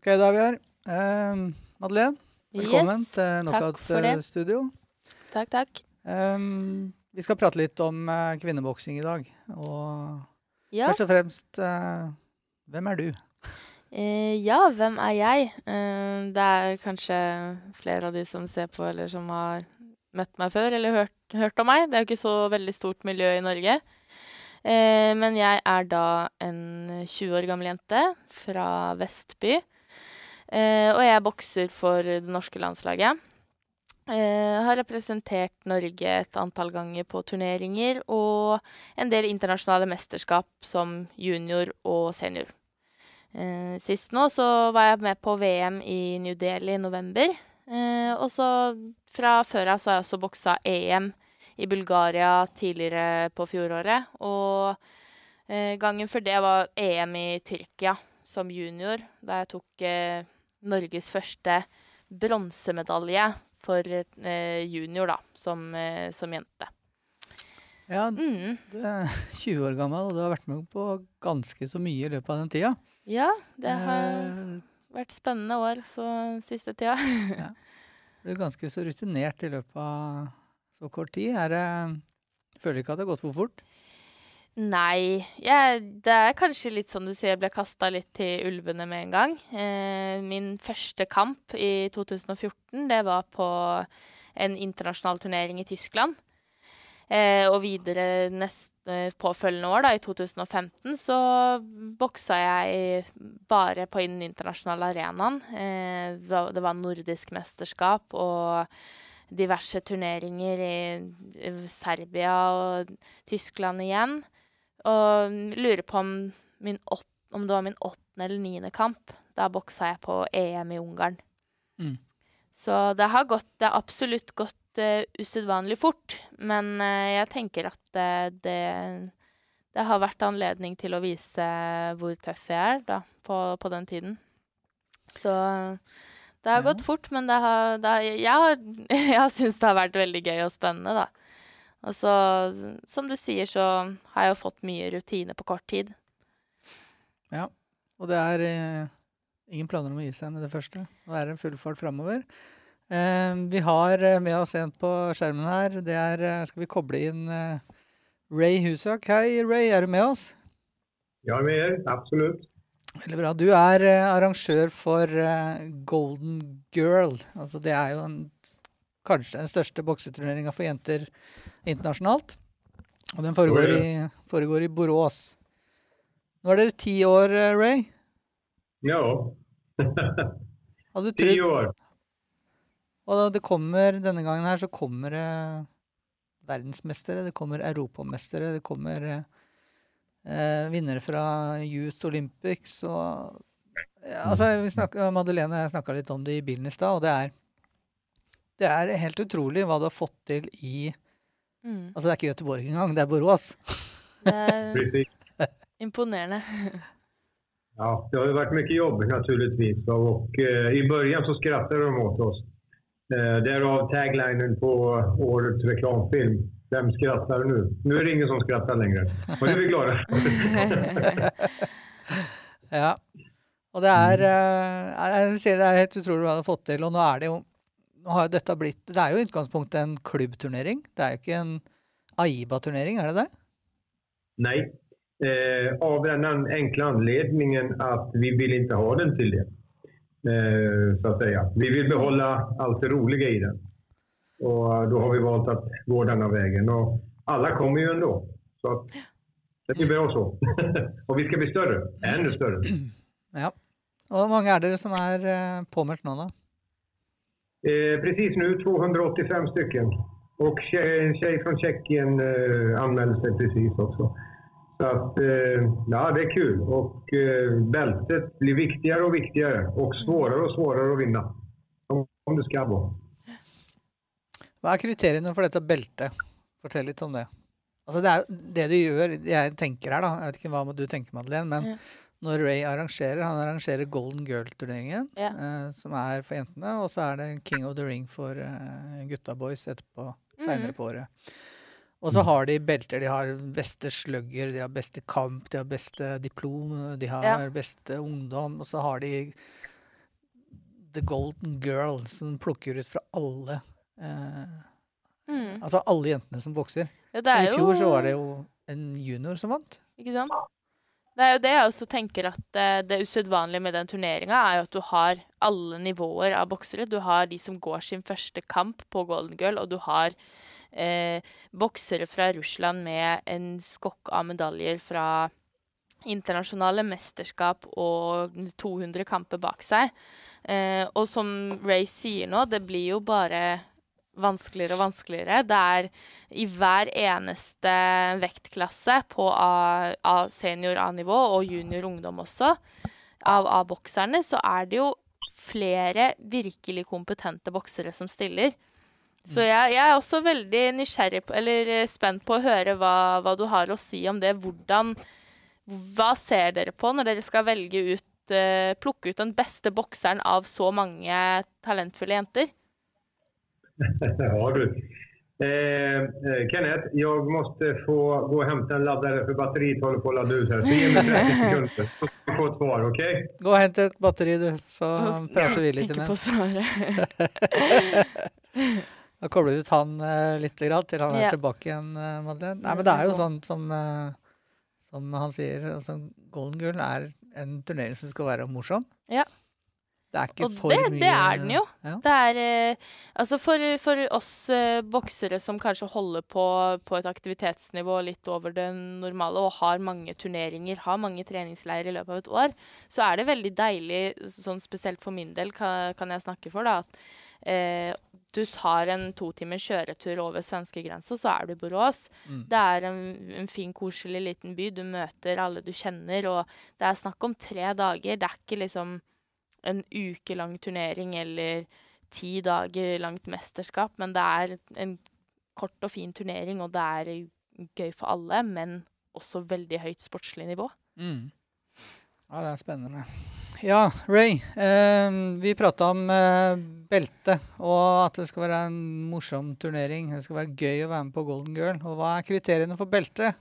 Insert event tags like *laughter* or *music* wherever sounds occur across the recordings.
Ok, da er vi her. Eh, Madeleine, velkommen Yes, til. Knockout-studio. Takk, takk. vi skal prate litt om eh, kvinneboksing i dag. Og Ja, først og fremst, eh, hvem er du? eh, ja, hvem er jeg? Eh, det er kanskje flere av de som ser på, eller som har møtt meg før, eller hørt, hørt om meg. Det er jo ikke så veldig stort miljø i Norge. Eh, men jeg er da en 20 år gammel jente fra Vestby. Eh, og jeg bokser for det norske landslaget. Eh, har representert Norge et antall ganger på turneringer og en del internasjonale mesterskap som junior og senior. Eh, sist nå så var jeg med på VM i New Delhi i november. Eh, og så fra før av så har jeg også boksa EM i Bulgaria tidligere på fjoråret. Og eh, gangen før det var EM i Tyrkia som junior, da jeg tok eh, Norges første bronsemedalje for eh, junior, da, som, eh, som jente. Ja, Mm. du er *laughs* 20 år gammel, og du har vært med på ganske så mye i løpet av den tida. Ja, det har Eh, vært spennende år så siste tida. *laughs* ja. du er ganske så rutinert i løpet av så kort tid. Er det, føler ikke at det har gått for fort? Nei, Ja, det er kanskje litt som du sier, jeg ble kasta litt til ulvene med en gang. Eh, min første kamp i 2014, det var på en internasjonal turnering i Tyskland. Eh, og videre neste påfølgende år, da, i 2015, så boksa jeg bare på den internasjonale arenaen. Eh, det var- nordisk mesterskap og diverse turneringer i Serbia og Tyskland igjen. Og lurer på om, min åt, om det var min åttende eller niende kamp. Da boksa jeg på EM i Ungarn. Mm. Så det har gått, det har absolutt gått uh, usedvanlig fort. Men uh, jeg tenker at uh, det, det har vært anledning til å vise hvor tøff jeg er da, på, på den tiden. Så det har Ja. gått fort, men det har, det har, jeg har, *laughs* jeg syntes det har vært veldig gøy og spennende, da. Og så, som du sier, så har jeg jo fått mye rutine på kort tid. Ja, Og det er eh, ingen planer om å gi seg med det første. Nå er det full fart framover. Eh, vi har med oss en på skjermen her. Det er eh, Skal vi koble inn eh, Ray Husak. Hei, Ray. Er du med oss? Ja, vi med er, absolutt. Veldig bra. Du er eh, arrangør for eh, Golden Girl. Altså det er jo en, kanskje den største bokseturneringa for jenter internasjonalt. Og den foregår i, foregår i Borås. Nå er dere ti år, eh, Ray. Ja, Hadde *laughs* trodd år. Og det kommer, denne gangen her så kommer det verdensmestere, det kommer europamestere, det kommer eh, vinnere fra Youth Olympics og ja, altså, vi snakket, Madeleine og jeg snakka litt om det i bilen i stad, og det er det er helt utrolig hva du har fått til i Mm. Altså, det er ikke Göteborg engang, det er Borås. *laughs* Det er imponerende. *laughs* Ja, det har ju varit mycket jobb naturligtvis och eh, i början så skrattade de åt oss. Eh, därav taglinen på årets reklamfilm. Vem skrattar nu? Nu är det ingen som skrattar längre. Och det är vi glada. *laughs* Ja. Og det er eh, Jeg vil si det er helt utrolig hva du har fått til. Og nå er det jo blitt Det er jo i utgangspunktet en klubbturnering. Det er jo ikke en AIBA-turnering, er det det? Nei. eh, av den enkle anledningen at vi vil ikke ha den til det. Eh, så å si. Vi vil beholde alt det rolige i den. Og da har vi valgt å gå denne veien. Og alle kommer jo ennå. Så det blir bra så. *laughs* og vi skal bli større. Enda større. Ja. Og hvor mange er dere som er eh, påmeldt nå, da? Eh, precis nu 285 stycken. Och en tjej från Tjeckien eh, anmälde sig precis också. Så att, eh, ja, det är kul. Och eh, bältet blir viktigare och viktigare och svårare och svårare att vinna. Som det ska vara. Hva er kriteriene for dette beltet? Fortell litt om det. Altså Det er det du gjør Jeg tenker her, da. Jeg vet ikke hva du tenker, Madeleine. Men Ja. Når Ray arrangerer Han arrangerer Golden Girl-turneringen, Ja. eh, som er for jentene. Og så er det King of the Ring for eh, gutta boys etterpå. seinere mm. på året. Og så har de belter. De har beste slugger, de har beste kamp, de har beste diplom, de har Ja. beste ungdom. Og så har de the golden girl som plukker ut fra alle eh, Mm. Altså alle jentene som bokser. Ja, det I fjor så var det jo en junior som vant. Ikke sant? Det er jo det jeg også tenker at eh, det usedvanlige med den turneringa, er jo at du har alle nivåer av boksere. Du har de som går sin første kamp på Golden Girl, og du har eh, boksere fra Russland med en skokk av medaljer fra internasjonale mesterskap og 200 kamper bak seg. Eh, og som Ray sier nå, det blir jo bare vanskeligere og vanskeligere. Det er i hver eneste vektklasse på A, A senior A-nivå og junior ungdom også, av A-bokserne, så er det jo flere virkelig kompetente boksere som stiller. Så jeg, jeg er også veldig nysgjerrig på, eller eh, spent på å høre hva, hva du har å si om det. Hvordan Hva ser dere på når dere skal velge ut eh, Plukke ut den beste bokseren av så mange talentfulle jenter? Ja du. Eh, eh, Kenneth, jag måste få gå och hämta en laddare för batteriet håller på att ladda ut här. Så ge mig 30 *laughs* sekunder så ska få ett svar, okej? Gå og hämta et batteri, du, så prater vi litt Tenker på imens. svaret. *laughs* Da kobler vi ut han eh, litt grann, til han er tilbake igjen, eh, Madeleine. Nei, men det er jo sånn som, som han sier, altså, Golden Gull er en turnering som skal være morsom. Ja. Det er ikke Og for det, mye det er den jo. Ja. Det er eh, Altså for, for oss eh, boksere som kanskje holder på på et aktivitetsnivå litt over det normale og har mange turneringer, har mange treningsleirer i løpet av et år, så er det veldig deilig, sånn spesielt for min del kan, kan jeg snakke for, da, at eh, du tar en to timers kjøretur over svenskegrensa, så er du i Borås. Mm. Det er en, en fin, koselig liten by. Du møter alle du kjenner, og det er snakk om tre dager. Det er ikke liksom en uke lang turnering eller ti dager langt mesterskap, men det er en kort og fin turnering, og det er gøy for alle, men også veldig høyt sportslig nivå. Mm. Ja, det er spennende. Ja, Ray. Eh, vi prata om eh, belte, og at det skal være en morsom turnering. Det skal være gøy å være med på Golden Girl. Og hva er kriteriene for belte?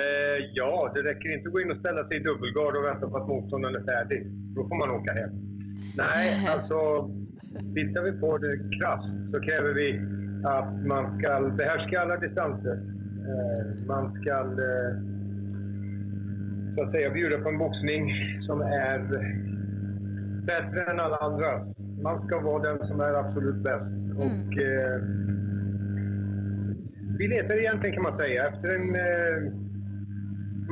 Eh, ja, det räcker inte att gå in och ställa sig i dubbelgard och vänta på att motståndaren är färdig. Då får man åka hem. Nej, *laughs* alltså tittar vi på det krasst så kräver vi att man ska behärska alla distanser. Eh, man ska eh, så att säga bjuda på en boxning som är bättre än alla andra. Man ska vara den som är absolut bäst. Och, eh, vi letar egentligen kan man säga efter en eh,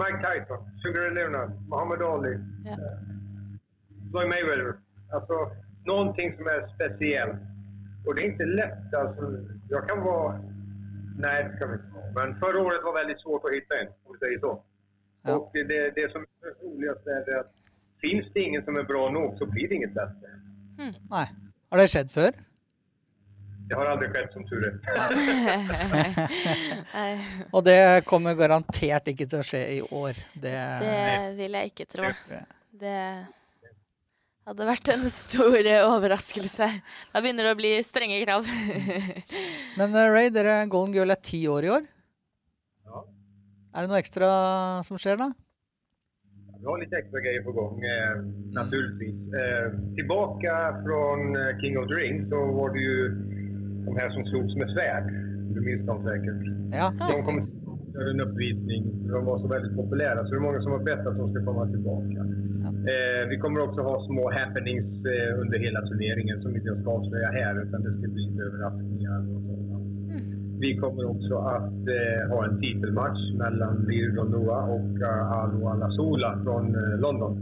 Mike Tyson, Sugar Leonard, Muhammad Ali, Ja. Floyd Mayweather. Alltså någonting som är speciellt. Och det är inte lätt. Alltså, jag kan vara... Nej, det ska vi inte vara. Men förra året var väldigt svårt att hitta en, om vi säger så. Ja. Och det, det som är roligast är det att finns det ingen som är bra nog så blir det inget bättre. Nei. Har det skjedd før? Det har aldri skjedd, som tur *laughs* er. Og det kommer garantert ikke til å skje i år. Det, det vil jeg ikke tro. Det hadde vært en stor overraskelse. Da begynner det å bli strenge krav. *laughs* Men eh, Ray, dere Golden Girl er ti år i år. Ja. Er det noe ekstra som skjer da? Vi har litt ekstra greier på gang, eh, naturligvis. Eh, tilbake från eh, King of the Ring så var det ju de här som slogs med svärd. Du minns dem säkert. Ja. De kommer till en uppvisning. De var så väldigt populära, så det är många som har bett att de ska komma tillbaka. Eh, vi kommer också ha små happenings eh, under hela turneringen som inte jag ska avslöja här, utan det ska bli lite överraskningar och sådant. Vi kommer också att eh, ha en titelmatch mellan Lirdon Noah och uh, Alo Alasola från eh, London.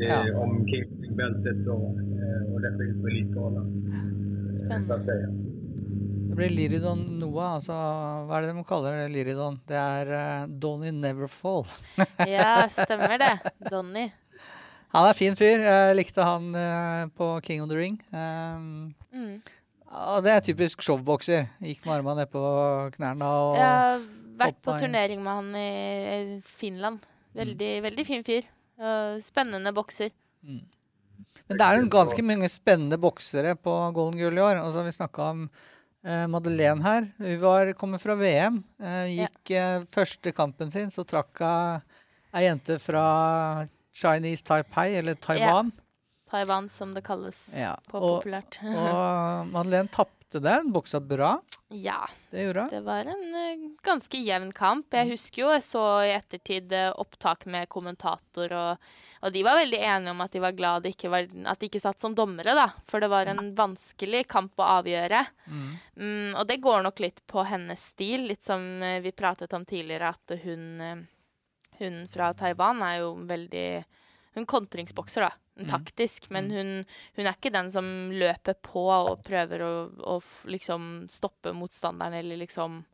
Eh, Ja. Om Kingsbältet och, eh, och det är på Elitgalan. Spännande. så att säga. Det blir Liridon Noah. Altså, hva er det de kaller det? Liridon? Det er uh, Donny Neverfall. *laughs* Ja, stemmer det. Donny. Han er fin fyr. Jeg likte han uh, på King of the Ring. Um, Mm. Og det er typisk showbokser. Gikk med armene nedpå knærne og Jeg har vært på turnering med han i Finland. Veldig, veldig fin fyr. Og Spennende bokser. Men det er ganske mange spennende boksere på Golden Gull i år. Altså, vi snakka om eh, Madeleine her. Hun var, kommer fra VM. Eh, gikk eh, første kampen sin, så trakk hun ei jente fra Chinese Taipei, eller Taiwan. Taiwan, som det kalles Ja. på Og, populært. og *laughs* Madeleine tapte den, boksa bra. ja. Det gjorde hun. Det var en uh, ganske jevn kamp. Mm. Jeg husker jo jeg så i ettertid uh, opptak med kommentator, og, og de var veldig enige om at de var glad de ikke var, at de ikke satt som dommere, da. For det var en vanskelig kamp å avgjøre. Mm. Um, og det går nok litt på hennes stil, litt som uh, vi pratet om tidligere, at hun, hun fra Taiwan er jo veldig Hun kontringsbokser, da. Mm. Taktisk. Men hun, hun er ikke den som løper på og prøver å, å liksom stoppe motstanderen, eller liksom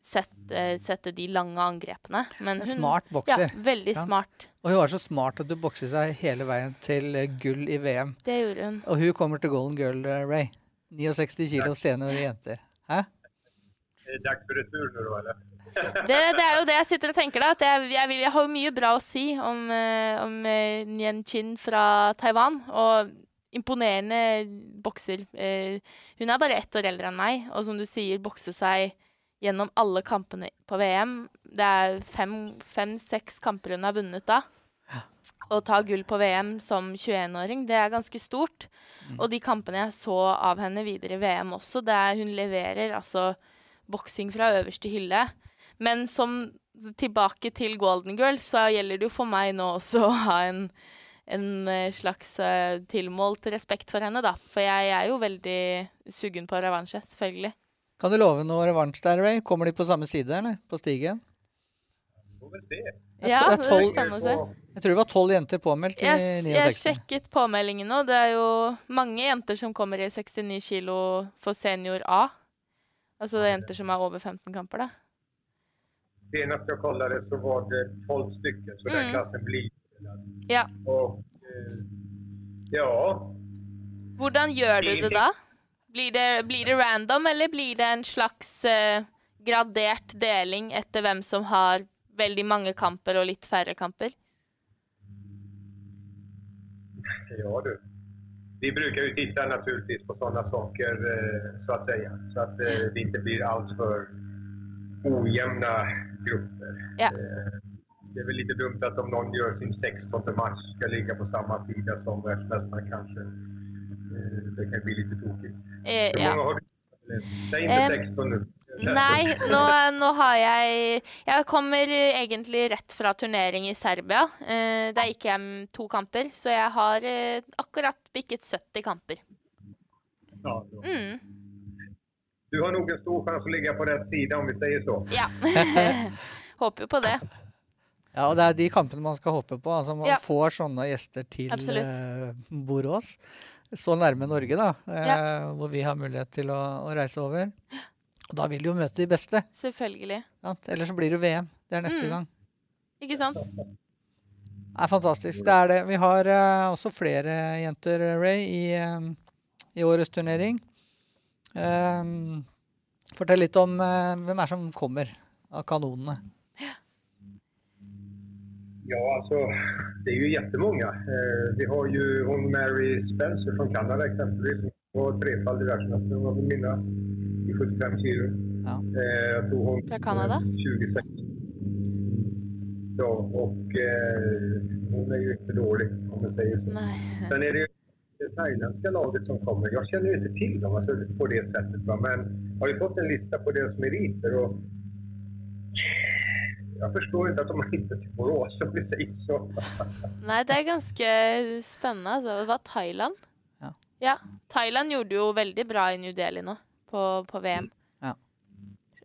sette, sette de lange angrepene. Men hun smart bokser. Ja, veldig Ja. smart. Og hun var så smart at du bokset seg hele veien til eh, gull i VM. Det gjorde hun. Og hun kommer til Golden Girl, eh, Ray. 69 kilo seniorjenter. Hæ? Det är dags för Det, det er jo det jeg sitter og tenker, da. At jeg, jeg, vil, jeg har jo mye bra å si om, eh, om eh, Nien Chin fra Taiwan. Og imponerende bokser. Eh, hun er bare ett år eldre enn meg, og som du sier, bokse seg gjennom alle kampene på VM. Det er fem-seks kamper hun har vunnet da. Å ta gull på VM som 21-åring, det er ganske stort. Og de kampene jeg så av henne videre i VM også, det er hun leverer altså boksing fra øverste hylle. Men som tilbake til Golden Girls, så gjelder det jo for meg nå også å ha en, en eh, slags eh, tilmålt respekt for henne, da. For jeg er jo veldig sugen på revansje, selvfølgelig. Kan du love noe revansj der, Ray? Kommer de på samme side, eller? På stigen? Jeg Ja, det er spennende å se. Jeg tror det var tolv jenter påmeldt i Jeg, jeg 69. sjekket påmeldingen nå. Det er jo mange jenter som kommer i 69 kilo for senior A. Altså det er jenter som er over 15 kamper, da. Senast jag kollade så var det 12 stycken, så den Mm. klassen blir Ja. Och eh, ja, Hvordan gjør du det da? Blir det, blir det random, eller blir det en slags eh, gradert deling etter hvem som har veldig mange kamper og litt færre kamper? ja du. Vi brukar ju titta naturligtvis på sådana saker eh, så att säga. Så att eh, det inte blir alltför ojämna grupper. Ja. Eh, det är väl lite dumt att om någon gör sin 16 match ska ligga på samma sida som världsmästaren kanske. Eh, det kan bli lite tokigt. Eh, Hur ja. många har du? Säg inte Em, 16 nu. Nei, nå, nå har jeg Jeg kommer egentlig rett fra turnering i Serbia. Det gikk jeg to kamper, så jeg har akkurat bikket 70 kamper. Mm, Du har nok en stor sjanse å ligge på rett side, om vi sier så. ja. *laughs* Håper jo på det. Ja, og det er de kampene man skal håpe på. Altså Man Ja. får sånne gjester til uh, eh, Borås. Så nærme Norge, da. eh, Hvor vi har mulighet til å, å reise over. Og da vil du jo møte de beste. Selvfølgelig. Ja, Ellers så blir det VM. Det er neste Mm. gang. Ikke sant? Det er fantastisk. Det er det. Vi har uh, også flere jenter, Ray, i, eh, i årets turnering. Um, fortell litt om eh, hvem er som kommer av kanonene. Ja, alltså det är ju jättemånga. Eh, vi har ju hon Mary Spencer från Kanada exempelvis. Hon var trefaldig världsmästare om minnas. I 75 kilo. Ja. Eh, jag tror hon... Från Kanada? 26. Ja, och eh, hon är ju inte dålig om man säger så. Nei. Sen är det ju det thailändska laget som kommer. Jag känner ju inte till dem alltså, på det sättet. Va? Men har ju fått en lista på deras meriter. Och jag förstår inte att de har hittet till Borås om vi säger så. Nei, det er ganske spennende. Altså. Det var Thailand. Ja. Thailand gjorde jo veldig bra i New Delhi nå, på, på VM. Ja.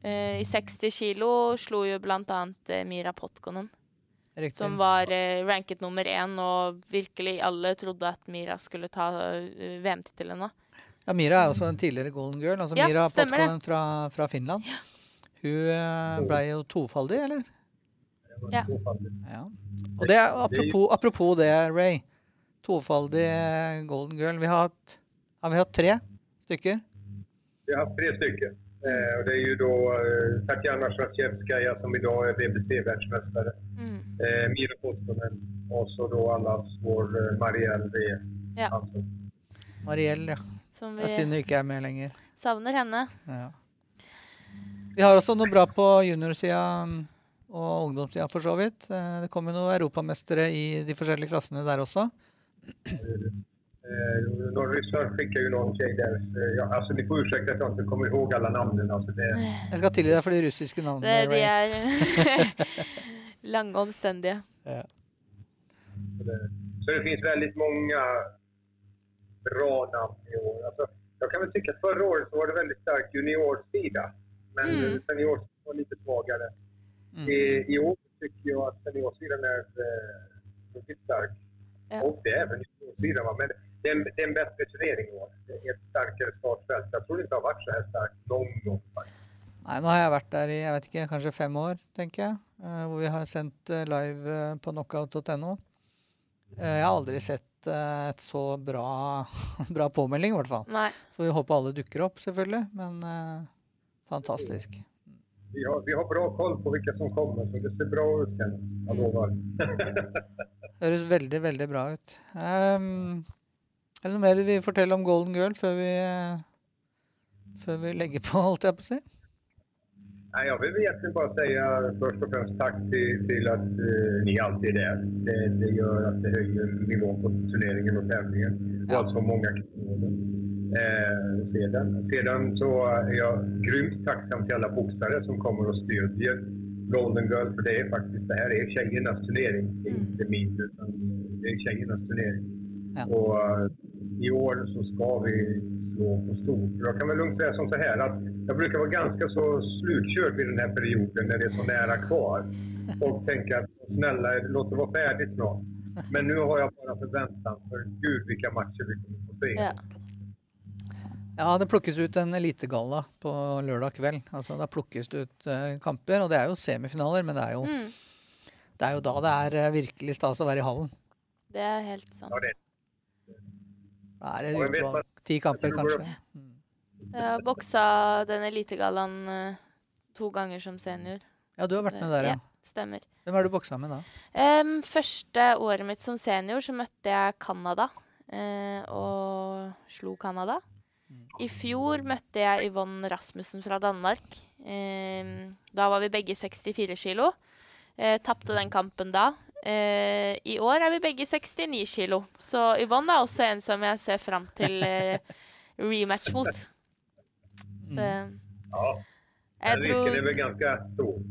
Eh, I 60 kilo slo jo blant annet eh, Mira Potkonen, Riktig. som var eh, ranket nummer én, og virkelig alle trodde at Mira skulle ta eh, VM-tittelen nå. Ja, Mira er også en tidligere Golden Girl. Altså Ja, Mira. Potkonen fra, fra Finland. Hun eh, ble jo tofaldig, eller? Ja. Ja. Og det, er- apropos, apropos det, Ray. Tofaldig eh, Golden Girl. Vi har hatt, har vi hatt tre stykker. Vi har hatt tre stykker. Eh, og det er jo da eh, Tatjana Svatsievskaja som dag er BBC-verdensmester. Mm. Eh, Mira Potkonen og så da allas vår eh, Marielle V. Ja. Hansson. Mariell, ja. Som Det er synd hun ikke er med lenger. savner henne. Ja. Vi har også noe bra på juniorsida og ungdomssida, for så vidt. Eh, Det kommer noen europamestere i de forskjellige klassene der også. Eh, någon ryssar skickar ju någon tjej där. eh, Ja, alltså ni får ursäkta att jag inte kommer ihåg alla namnen. Alltså det, Jeg skal tilgi deg for de russiske Det, navnene. de Ray. er *laughs* lange omstendige. Ja. så det finns väldigt många bra namn i år. Alltså, jag kan väl tycka att förra året så var det väldigt stark juniorsida. Men Mm. seniorsidan var lite svagare. Mm. I, I år tycker jag att seniorsidan är eh, stark. Ja. Och det är även juniorsidan. Men det är, en, det är en bättre turnering i år. Det är ett starkare startfält. Jag tror det inte har varit så här starkt någon gång faktiskt. Nei, nå har jeg vært der i jeg vet ikke, kanskje fem år, tenker jeg. eh, hvor vi har sendt eh, live eh, på knockout.no. Eh, jeg har aldri sett et så bra, *laughs* bra påmelding, i hvert fall. Nei. Så vi håper alle dukker opp, selvfølgelig. Men eh, fantastisk. Vi har, vi har bra koll på hvilke som kommer, så det ser bra ut. Jag Mm. *laughs* Høres veldig, veldig bra ut. Um, er det noe mer vi forteller om Golden Girl før vi, før vi legger på, holdt jeg på å si? Nej, jag vill egentligen bara säga först och främst tack till, till att eh, ni alltid är där. Det, det gör att det höjer nivån på turneringen och tävlingen. Och Ja. att så många kanoner eh, sedan. Sedan så är jag grymt tacksam till alla boxare som kommer och stödjer Golden Girl. För det är faktiskt, det här är tjejernas turnering. Det är Mm. inte min, utan det är tjejernas turnering. Ja. Och eh, i år så ska vi slå på stort. Jag kan väl lugnt säga som så här att jag brukar vara ganska så slutkörd vid den här perioden när det är så nära kvar. Folk tänker att snälla, låt det vara färdigt snart. Men nu har jag bara förväntan för gud vilka matcher vi kommer få se. Ja. Ja, det plukkes ut en elitegalla på lørdag kveld. Altså, Da plukkes det ut uh, kamper, og det er jo semifinaler, men det er jo, Mm, det er jo da det er eh, virkelig stas å være i hallen. det er helt sant. Ja, det, Da er det ti kamper, kanskje. Mm. Jeg har boksa den elitegallaen eh, to ganger som senior. Ja, du har vært med der, ja. Stemmer. Hvem er du boksa med da? Um, første året mitt som senior så møtte jeg Canada Uh, og slo Canada. I fjor møtte jeg Yvonne Rasmussen fra Danmark. Em, da var vi begge 64 kilo. Uh, Tapte den kampen da. Uh, I år er vi begge 69 kilo, så Yvonne er også en som jeg ser fram til *laughs* rematch mot. Så, ja, jeg tror, är väl ganska stor.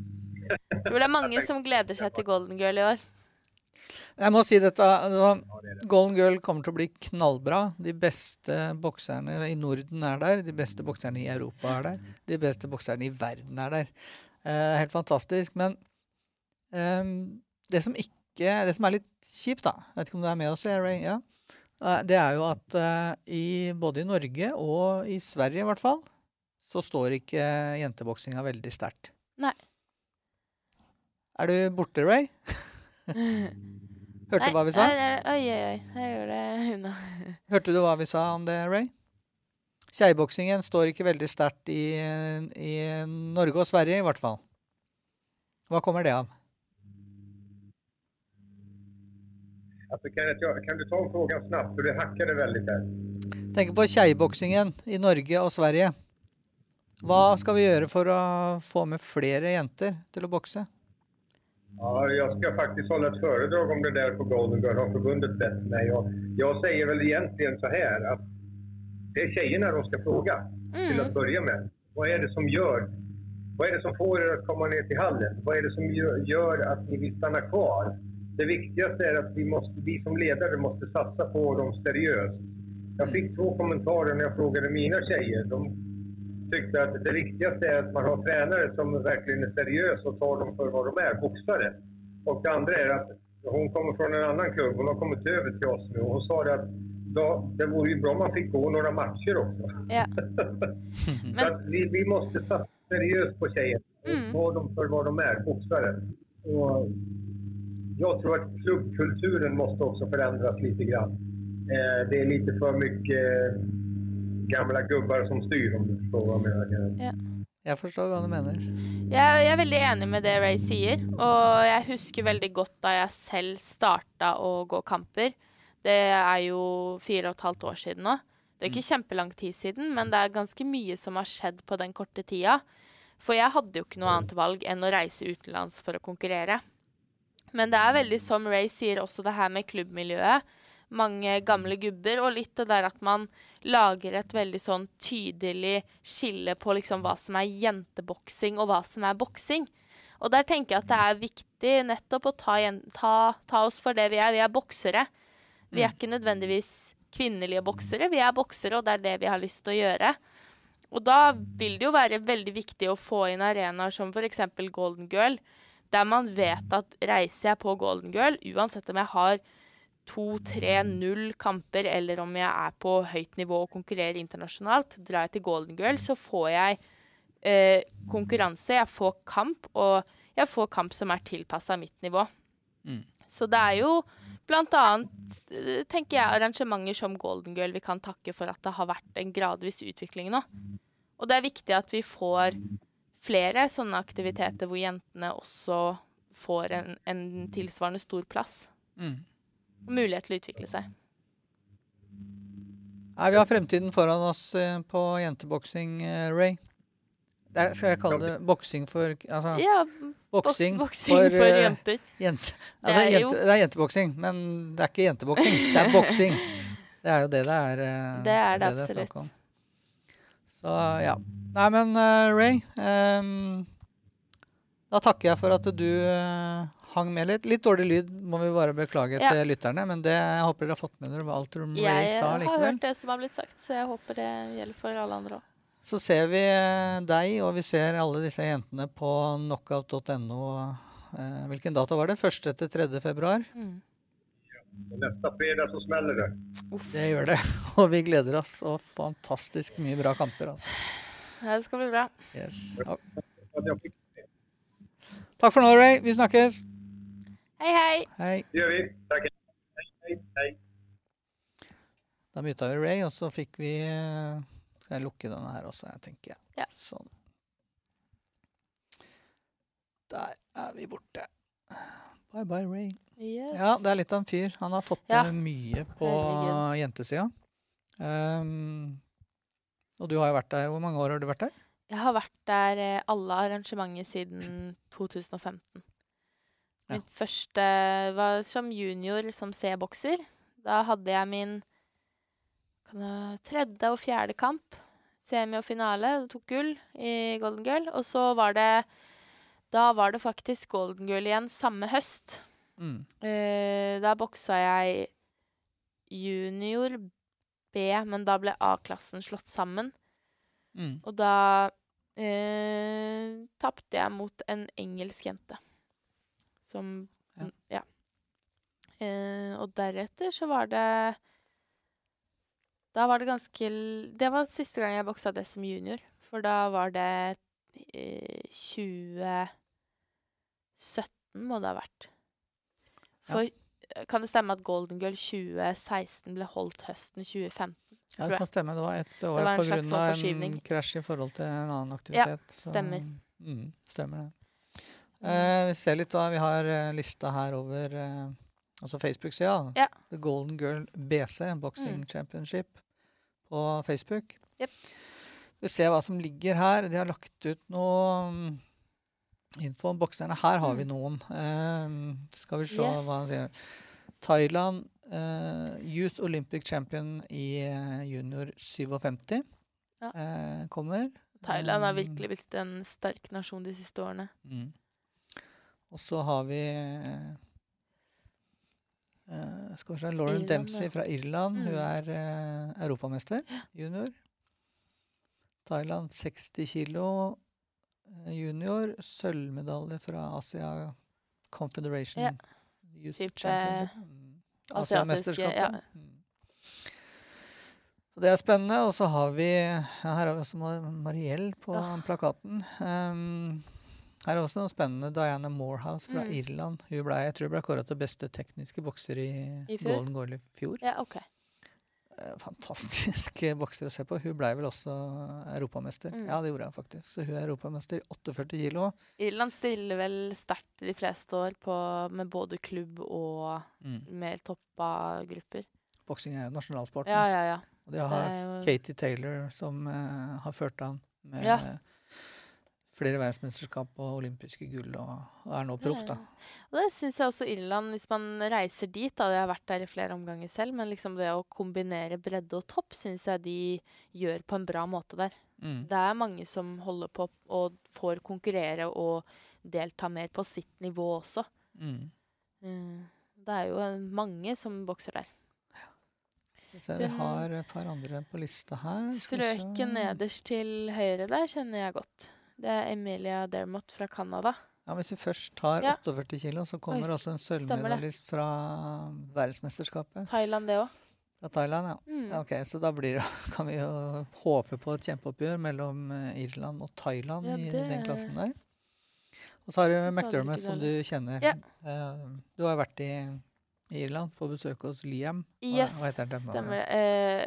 tror det er *laughs* mange som gleder seg til Golden Girl i år. Jeg må si dette. altså, det det. Golden Girl kommer til å bli knallbra. De beste bokserne i Norden er der. De beste bokserne i Europa er der. De beste bokserne i verden er der. Eh, helt fantastisk. Men eh, det som ikke Det som er litt kjipt, da Jeg vet ikke om du er med oss, Ray? Ja. Eh, det er jo at eh, i, både i Norge og i Sverige i hvert fall, så står ikke jenteboksinga veldig sterkt. Nei. Er du borte, Ray? *laughs* Hørte du hva vi sa? Nei, nei, Oi, oi, oi. Jeg gjør det *laughs* unna. Hørte du hva vi sa om det, Ray? Kjeiboksingen står ikke veldig sterkt i, i Norge og Sverige, i hvert fall. Hva kommer det av? Altså, kan, jeg, kan du ta om frågan snabbt? hakker det veldig väldigt här. Tenk på kjeiboksingen i Norge og Sverige. Hva skal vi gjøre for å få med flere jenter til å bokse? Ja, jag ska faktiskt hålla ett föredrag om det där på Golden Girl, har förbundet bett mig. Och jag säger väl egentligen så här att det är tjejerna de ska fråga till Mm. att börja med. Vad är det som gör? Vad är det som får er att komma ner till hallen? Vad är det som gjør gör att ni vill stanna kvar? Det viktigaste är att vi, måste, vi som ledare måste satsa på dem seriöst. Jag fick två kommentarer när jag frågade mina tjejer. De tyckte att det viktigaste är att man har tränare som verkligen är seriösa och tar dem för vad de är, boxare. Och det andra är att hon kommer från en annan klubb. Hon har kommit över till oss nu och hon sa det att då, det vore ju bra om man fick gå några matcher också. Ja. *laughs* Men vi, vi måste satsa seriöst på tjejer och Mm. ta dem för vad de är, boxare. Och jag tror att klubbkulturen måste också förändras lite grann. Eh, det är lite för mycket eh, gamla gubbar som styr om du förstår vad jag menar. Jeg forstår hva du mener. jeg, jeg er veldig enig med det Ray sier. Og jeg husker veldig godt da jeg selv starta å gå kamper. Det er jo fire og et halvt år siden nå. Det er ikke kjempelang tid siden, men det er ganske mye som har skjedd på den korte tida. For jeg hadde jo ikke noe annet valg enn å reise utenlands for å konkurrere. Men det er veldig som Ray sier, også det her med klubbmiljøet. mange gamle gubber, og litt det der at man lager et veldig sånn tydelig skille på liksom hva som er jenteboksing, og hva som er boksing. Og der tenker jeg at det er viktig nettopp å ta, ta, ta oss for det vi er. Vi er boksere. Vi er ikke nødvendigvis kvinnelige boksere, vi er boksere, og det er det vi har lyst til å gjøre. Og da vil det jo være veldig viktig å få inn arenaer som f.eks. Golden Girl, der man vet at reiser jeg på Golden Girl, uansett om jeg har to, tre, null kamper, eller om jeg er på høyt nivå og konkurrerer internasjonalt, drar jeg til Golden Girl, så får jeg eh, konkurranse, jeg får kamp, og jeg får kamp som er tilpassa mitt nivå. Mm. Så det er jo blant annet, eh, tenker jeg, arrangementer som Golden Girl vi kan takke for at det har vært en gradvis utvikling nå. Og det er viktig at vi får flere sånne aktiviteter hvor jentene også får en, en tilsvarende stor plass. Mm. Og mulighet til å utvikle seg. Nei, vi har fremtiden foran oss eh, på jenteboksing, eh, Ray. Det er, skal jeg kalle det boksing for Altså Ja, boksing, boksing for, for, jenter. jente. Det Altså, er jente, det er jenteboksing, men det er ikke jenteboksing. Det er boksing. Det er jo det det er. eh, Det er det det absolutt. om. Så ja. Nei, men eh, Ray um, Da takker jeg for at du eh, hang med litt. Litt dårlig lyd må vi bare beklage Ja. til lytterne, men det, jeg håper dere har fått med dere alt Ray Jeg sa har hørt det som har blitt sagt, så jeg håper det gjelder for alle andre òg. Så ser vi eh, deg, og vi ser alle disse jentene på knockout.no. Eh, hvilken dato var det? 1. til 3. februar? Mm. Nästa fredag så smeller det. Uff. Det gjør det. *laughs* Og vi gleder oss. Og fantastisk mye bra kamper, altså. Det skal bli bra. Yes. Takk for nå, Ray. Vi snakkes. Hei, hei! Hei. det gjør vi. Takk. Hei, hei. hej. Da bytta vi Ray, og så fikk vi eh, Skal jeg lukke denne her også, jeg tenker jeg. Ja. Sånn. Der er vi borte. Bye bye, Ray. Yes. Ja, det er litt av en fyr. Han har fått Ja. mye på Herregud. jentesida. Um, og du har jo vært der. Hvor mange år har du vært der? Jeg har vært der eh, alle arrangementer siden 2015. Ja. Mitt første var som junior som C-bokser. Da hadde jeg min kan det, tredje og fjerde kamp. Semi og finale. og Tok gull i Golden Girl. Og så var det Da var det faktisk Golden Girl igjen samme høst. Mm. Uh, da boksa jeg junior B, men da ble A-klassen slått sammen. Mm. Og da eh, tapte jeg mot en engelsk jente. Som Ja. Ja. Eh, og deretter så var det Da var det ganske Det var siste gang jeg boksa det som junior. For da var det eh, 2017 må det ha vært. For ja. kan det stemme at Golden Girl 2016 ble holdt høsten 2015? Ja, det kan stemme. Det var ett år pga. en en krasj i forhold til en annen aktivitet. Ja, stemmer. Mm, stemmer det. Eh, vi ser litt hva vi har eh, lista her over eh, altså Facebook-sida. Ja. The Golden Girl BC, Boxing Mm. Championship, på Facebook. Yep. Vi ser hva som ligger her. De har lagt ut noe mm, info om bokserne. Her har vi Mm. noen. Eh, skal vi se Yes. hva han sier. Thailand eh, Youth Olympic Champion i eh, junior 57 Ja. eh, kommer. Thailand har virkelig blitt en sterk nasjon de siste årene. Mm. Og så har vi eh, eh, skal vi se, Lauren Irland, Dempsey fra Irland. Hun Mm. er eh, europamester junior. Thailand 60 kilo junior. Sølvmedalje fra Asia Confederation Ja. Championship. Mm. Asiamesterskapet. ja. Mm. Så det er spennende. Og så har vi ja, Her har vi også Mariell på plakaten. Um, her er også noe spennende. Diana Morehouse fra Mm. Irland. Hun ble, jeg tror hun ble kåra til beste tekniske bokser i, I? Golden Goal i fjor. Ja, OK. Eh, Fantastisk *laughs* bokser å se på. Hun ble vel også europamester. Mm. Ja, det gjorde hun faktisk. Så hun er europamester i 48 kilo. Irland stiller vel sterkt de fleste år på, med både klubb og Mm. mer toppa grupper. Boksing er jo nasjonalsporten. Ja, ja, ja. Og de har jo Katie Taylor som uh, har ført an med Ja. Flere verdensmesterskap og olympiske gull, og, er nå proff, da. Og det syns jeg også Irland, hvis man reiser dit da, Jeg har vært der i flere omganger selv, men liksom det å kombinere bredde og topp syns jeg de gjør på en bra måte der. Mm. Det er mange som holder på og får konkurrere og delta mer på sitt nivå også. Mm. Eh, Det er jo eh, mange som bokser der. Så vi har et par andre på lista her. Frøken nederst til høyre der kjenner jeg godt. Det er Emilia Dermot fra Canada. Ja, Hvis vi først tar Ja. 48 kilo, så kommer Oi, også en sølvmedalist fra verdensmesterskapet. Thailand, det òg. Fra Thailand, ja. Mm. Ja, Ok, Så da blir det, *laughs* kan vi jo håpe på et kjempeoppgjør mellom eh, Irland og Thailand Ja, i den klassen der. Og så har du McDermott, som du kjenner. Ja. Eh, Du har vært i Irland på besøk hos Liam. Hva, Yes, hva heter han? stemmer det.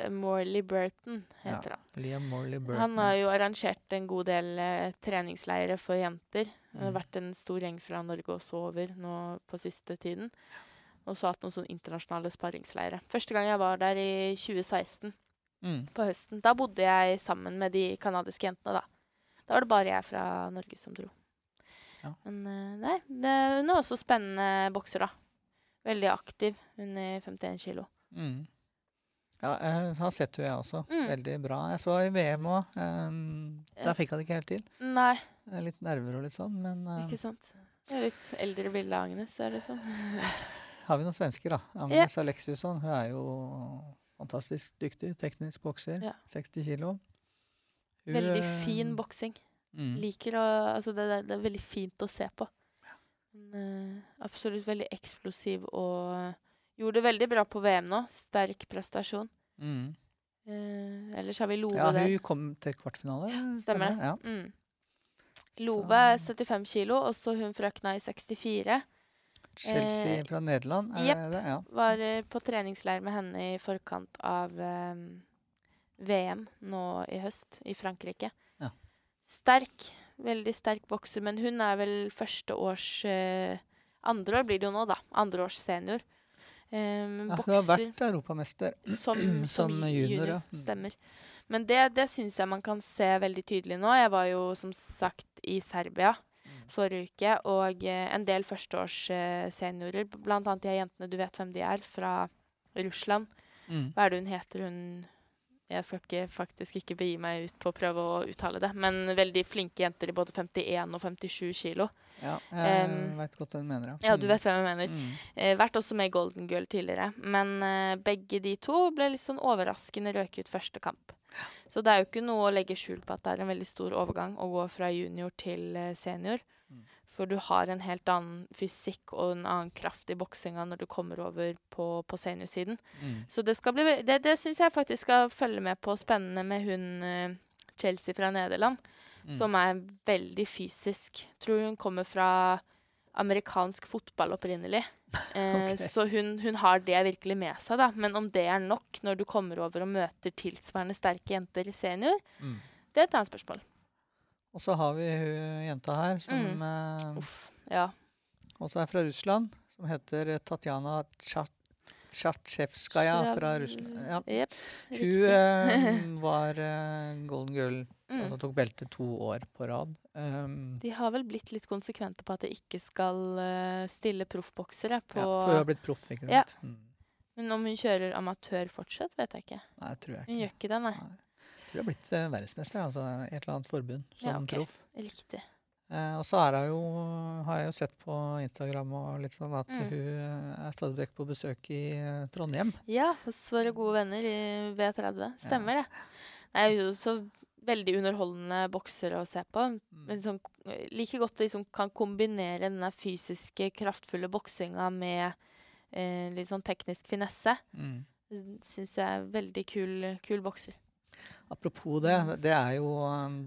Eh, Morley Burton heter han. Liam Morley Burton. Han har jo arrangert en god del uh, treningsleirer for jenter. Det har Mm. vært en stor gjeng fra Norge også over nå på siste tiden. Og så hatt noen sånne internasjonale sparringsleirer. Første gang jeg var der i 2016, Mm. på høsten, da bodde jeg sammen med de canadiske jentene, da. Da var det bare jeg fra Norge som dro. Ja. Men uh, nei, det, hun er også spennende bokser, da. Veldig aktiv. Hun er 51 kilo. Mm. Ja, jeg har sett henne, jeg også. Mm. Veldig bra. Jeg så i VM òg. Um, Ja. der fikk han det ikke helt til. Nei, Eh, Litt nerver og litt sånn, men um, ikke sant. Det er litt eldre bilde av Agnes, er det sånn? *laughs* har vi noen svensker, da. Agnes Alexiusson. Hun er jo fantastisk dyktig. Teknisk bokser. Ja. 60 kilo. Hun, Veldig eh, fin boksing. Mm. Liker å Altså, det, det, det er veldig fint å se på. Eh, absolutt veldig eksplosiv og gjorde det veldig bra på VM nå. Sterk prestasjon. Mm. Eh, ellers har vi Love Ja, der. hun kom til kvartfinale. Stemmer det. Ja. Mm. Love er 75 kilo, og så hun frøkna i 64. Chelsea Eh, fra Nederland, er det? Ja. Var eh, på treningsleir med henne i forkant av um, VM nå i høst i Frankrike. Ja. Sterk. Veldig sterk bokser, men hun er vel første års eh, Andre år blir det jo nå, da. Andre års senior. Eh, Ja, hun har vært europamester. *clears throat* som, som junior, ja. Mm. Stemmer. Men det, det syns jeg man kan se veldig tydelig nå. Jeg var jo som sagt i Serbia Mm. forrige uke, og eh, en del førsteårs eh, seniorer, blant annet de jentene, du vet hvem de er, fra Russland. Mm. Hva er det hun heter, hun Jeg skal ikke, faktisk ikke begi meg ut på å prøve å uttale det, men veldig flinke jenter i både 51 og 57 kilo. Ja, jeg um, vet godt hva du mener. Ja, du vet hvem jeg mener. Mm. Uh, vært også med i Golden Girl tidligere. Men uh, begge de to ble litt sånn overraskende røket ut første kamp. Så det er jo ikke noe å legge skjul på at det er en veldig stor overgang å gå fra junior til eh, senior. For du har en helt annen fysikk og en annen kraft i boksinga når du kommer over på, på seniorsiden. Mm. Så det skal bli Det, det syns jeg faktisk skal følge med på spennende med hun eh, Chelsea fra Nederland Mm. som er veldig fysisk. Tror hun kommer fra amerikansk fotball opprinnelig. *laughs* Eh, Ok. Så hun, hun har det virkelig med seg, da. Men om det er nok når du kommer over og møter tilsvarende sterke jenter i senior, Mm. det er et annet spørsmål. Og så har vi hun jenta her, som Mm. eh, Uff. Ja. også er fra Russland, som heter Tatjana Tsjatsjevskaja Tsjatsjevskaja fra Russland. Ja. Yep, Hun eh, *laughs* var eh, golden girl, Mm. altså tok belte to år på rad. Um, De har vel blitt litt konsekvente på at de ikke skal uh, stille proffboksere på ja, for hun har blitt proff, ikke Ja. Mm. Men om hun kjører amatør fortsatt, vet jeg ikke. Nei, tror jeg ikke. Hun gjør ikke det, nei. Jeg tror jeg har blitt eh, verdensmester, altså et eller annet forbund, som Ja, okay. proff. Riktig. Eh, og så jo, har jeg jo sett på Instagram og litt sånn at Mm. hun er stadig vekk på besøk i eh, Trondheim. Ja, hos våre gode venner i V30. Stemmer det. Det er jo så veldig underholdende bokser å se på. Mm. Men sånn, like godt de liksom kan kombinere denne fysiske, kraftfulle boksinga med eh, litt sånn teknisk finesse. Mm. Syns jeg er veldig kul, kul bokser. Apropos det, det er jo um,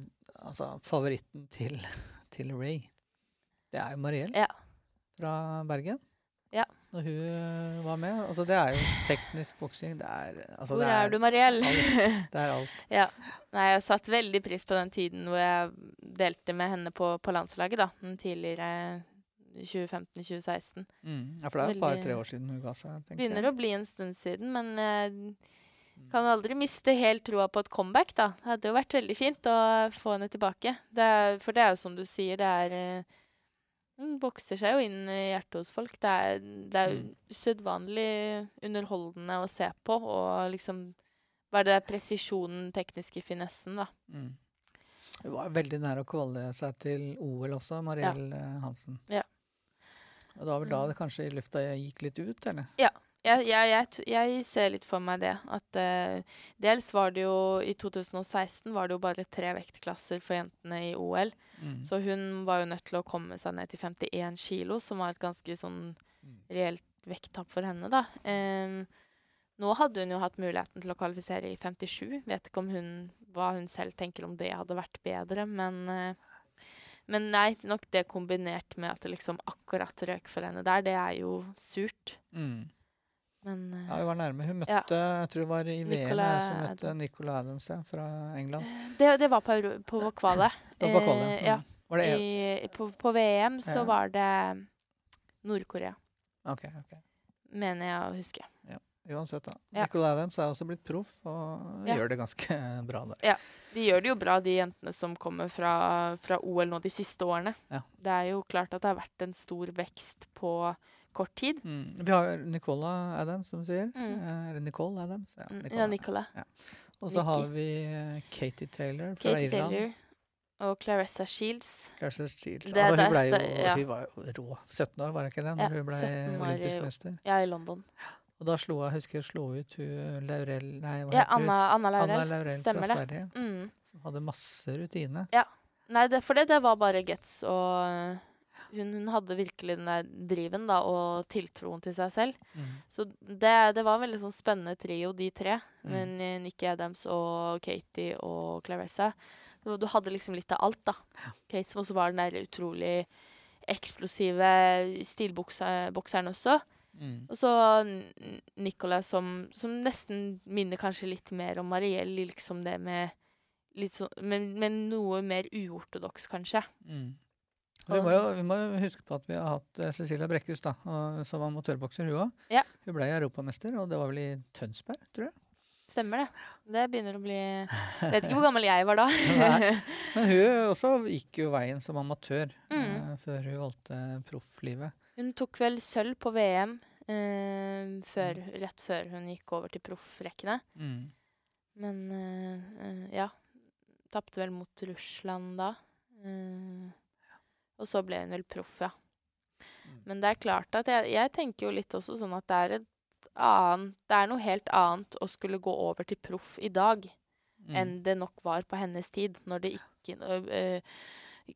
altså, favoritten til, til Ray. Det er jo Mariell Ja. fra Bergen. Ja. Når hun eh, var med. Altså, det er jo teknisk boksing. Det er altså, Hvor det er, du, Mariell? alt. *laughs* Det er alt. ja. Nei, jeg satt veldig pris på den tiden hvor jeg delte med henne på, på landslaget, da. Den tidligere 2015-2016. Mm. Ja, for det er jo bare tre år siden hun ga seg. Begynner jeg. å bli en stund siden, men eh, Kan aldri miste helt troa på et comeback, da. Det hadde jo vært veldig fint å få henne tilbake. Det er, for det er jo som du sier, det er eh, Hun bokser seg jo inn i hjertet hos folk. Det er, det er Mm. usedvanlig underholdende å se på, og liksom Hva er det presisjonen, tekniske finessen, da. Mm. Hun var veldig nær å kvalle seg til OL også, Mariell ja. Hansen. Ja. Og det var vel da Mm. det kanskje i lufta gikk litt ut, eller? Jeg, jeg, jeg, jeg ser litt for meg det. At uh, dels var det jo I 2016 var det jo bare tre vektklasser for jentene i OL. Mm. Så hun var jo nødt til å komme seg ned til 51 kilo, som var et ganske sånn Mm. reelt vekttap for henne, da. Um, nå hadde hun jo hatt muligheten til å kvalifisere i 57. Vet ikke om hun, hva hun selv tenker om det hadde vært bedre, men uh, Men nei, nok det kombinert med at det liksom akkurat røk for henne der, det er jo surt. Mm. Men uh, Ja, hun var nærme. Hun møtte, Ja. jeg tror det var i VM, Nicola VM som møtte Nicola Adams ja, fra England. det, det var på, på kvalet. Det var på kvalet, Eh, ja. ja. Mm. Var det? I, på, på VM så Ja. var det Nord-Korea, Okay, okay. mener jeg å huske. Uansett, da. Ja. Nicola Adams er også blitt proff, og Ja. gjør det ganske *laughs* bra der. De gjør det jo bra, de jentene som kommer fra, fra OL nå de siste årene. Ja. Det er jo klart at det har vært en stor vekst på kort tid. Mm. Vi har Nicola Adams, som du sier. Mm. Eh, Eller Nicole Adams. Ja, Mm, Nicola. Ja, Nicola. Og så har vi eh, Katie Taylor fra Katie Irland. Taylor og Clarissa Shields. Clarissa Shields. Det- altså, hun ble jo det- ja. hun var jo rå. 17 år, var det ikke det? Når Ja, hun ble 17 olympisk mester. Ja, i London. Og da slo jeg, husker jeg slo ut hun Laurel Nei, hva Ja, hun? Anna- Anna Laurel. Anna Laurel Stemmer fra det. Sverige. Mm. Som hadde masse rutine. Ja. Nei, det, for det, det var bare Gets og hun, hun hadde virkelig den der driven da, og tiltroen til seg selv. Mm. Så det, det var en veldig sånn spennende trio, de tre. Mm. Men eh, Nikki Adams og Katie og Clarissa. Du, du hadde liksom litt av alt, da. Ja. Kate som også var den der utrolig eksplosive stilbokseren også. Mm. Og så Nicolas Nicola som, som nesten minner kanskje litt mer om Mariell, liksom det med litt sånn Men, men noe mer uortodoks, kanskje. Mm. Vi må, jo, vi må jo huske på at vi har hatt eh, Cecilia Brekkhus da, som amatørbokser, hun òg. Ja. Hun ble europamester, og det var vel i Tønsberg, tror jeg. Stemmer det. Det begynner å bli *laughs* Vet ikke hvor gammel jeg var da. Nei. *laughs* Men hun også gikk jo veien som amatør Mm. eh, før hun valgte profflivet. Hun tok vel sølv på VM eh, før, rett før hun gikk over til proffrekkene. Mm. Men eh, eh, ja. Tapte vel mot Russland da. Eh, og så ble hun vel proff, ja. Mm. Men det er klart at jeg, jeg tenker jo litt også sånn at det er et annet Det er noe helt annet å skulle gå over til proff i dag Mm. enn det nok var på hennes tid, når det ikke øh,